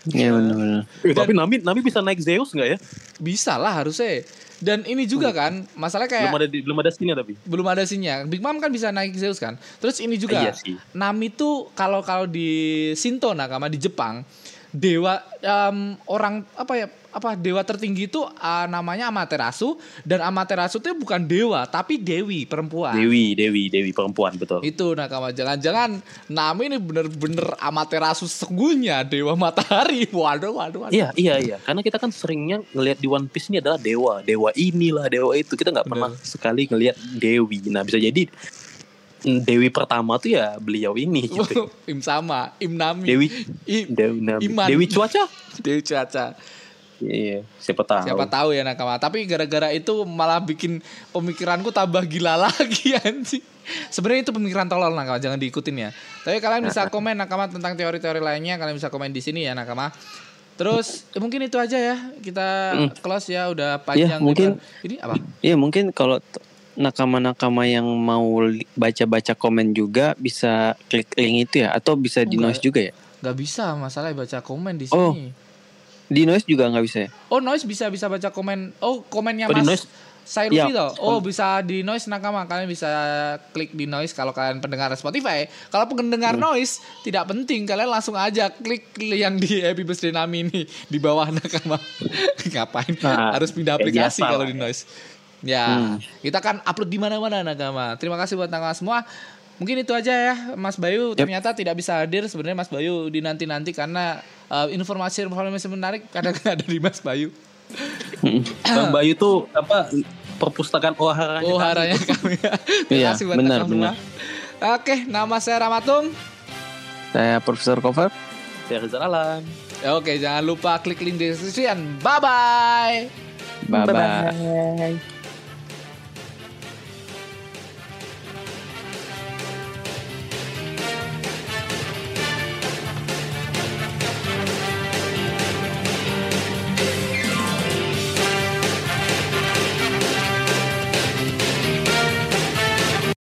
Iya benar-benar. Eh, tapi Nami Nami bisa naik Zeus nggak ya? Bisa lah harusnya. Dan ini juga kan, masalah kayak Belum ada di, belum ada sini tapi. belum ada sinyal. Big Mom kan bisa naik Zeus kan. Terus ini juga Iya sih. Nami tuh kalau kalau di Shinto nakama di Jepang dewa em, orang apa ya apa dewa tertinggi itu ah, namanya Amaterasu dan Amaterasu itu bukan dewa tapi dewi perempuan. Dewi, Dewi, Dewi perempuan betul. Itu nakama jangan-jangan Nami ini bener-bener Amaterasu sesungguhnya dewa matahari. Waduh waduh waduh. Iya, iya, iya. Karena kita kan seringnya ngelihat di One Piece ini adalah dewa, dewa inilah, dewa itu. Kita nggak pernah sekali ngelihat Dewi. Nah, bisa jadi Dewi pertama tuh ya beliau ini gitu. Im sama, Im Nami. Dewi, Im, Dewi, Nami. Iman. Dewi cuaca. Dewi cuaca. Iya, siapa tahu. Siapa tahu ya nakama. Tapi gara-gara itu malah bikin pemikiranku tambah gila lagi anjing. Sebenarnya itu pemikiran tolol nakama, jangan diikutin ya. Tapi kalian bisa komen nakama tentang teori-teori lainnya, kalian bisa komen di sini ya nakama. Terus ya mungkin itu aja ya. Kita close ya udah panjang mungkin- lebar. Ini apa? Iya mungkin kalau nakama-nakama yang mau baca-baca komen juga bisa klik link itu ya atau bisa di noise juga ya? Gak bisa masalah baca komen di Oh. sini. Di noise juga nggak bisa ya? Oh, noise bisa bisa baca komen. Oh, komennya Oh, di Mas noise? Saya Iya. Luffy toh. Oh, bisa di noise nakama. Kalian bisa klik di noise kalau kalian pendengar Spotify. Kalau pendengar Hmm. noise tidak penting, kalian langsung aja klik yang di Happy Birthday Nami ini di bawah nakama. Ngapain? Nah, Harus pindah aplikasi kalau di ya. noise. Ya, Hmm. kita kan upload di mana-mana nakama. Terima kasih buat nakama semua. Mungkin itu aja ya, Mas Bayu. Yep. Ternyata tidak bisa hadir sebenarnya Mas Bayu di nanti-nanti karena uh, informasi-informasi menarik kadang ada di Mas Bayu. Bang Bayu tuh apa perpustakaan Oharanya. Oh kami. haranya kami. Terima Iya, kasih buat benar, semua. Oke, nama saya Ramatung. Saya Profesor Cover. Saya Rizal Alam. Oke, jangan lupa klik link di description. Bye bye. Bye bye.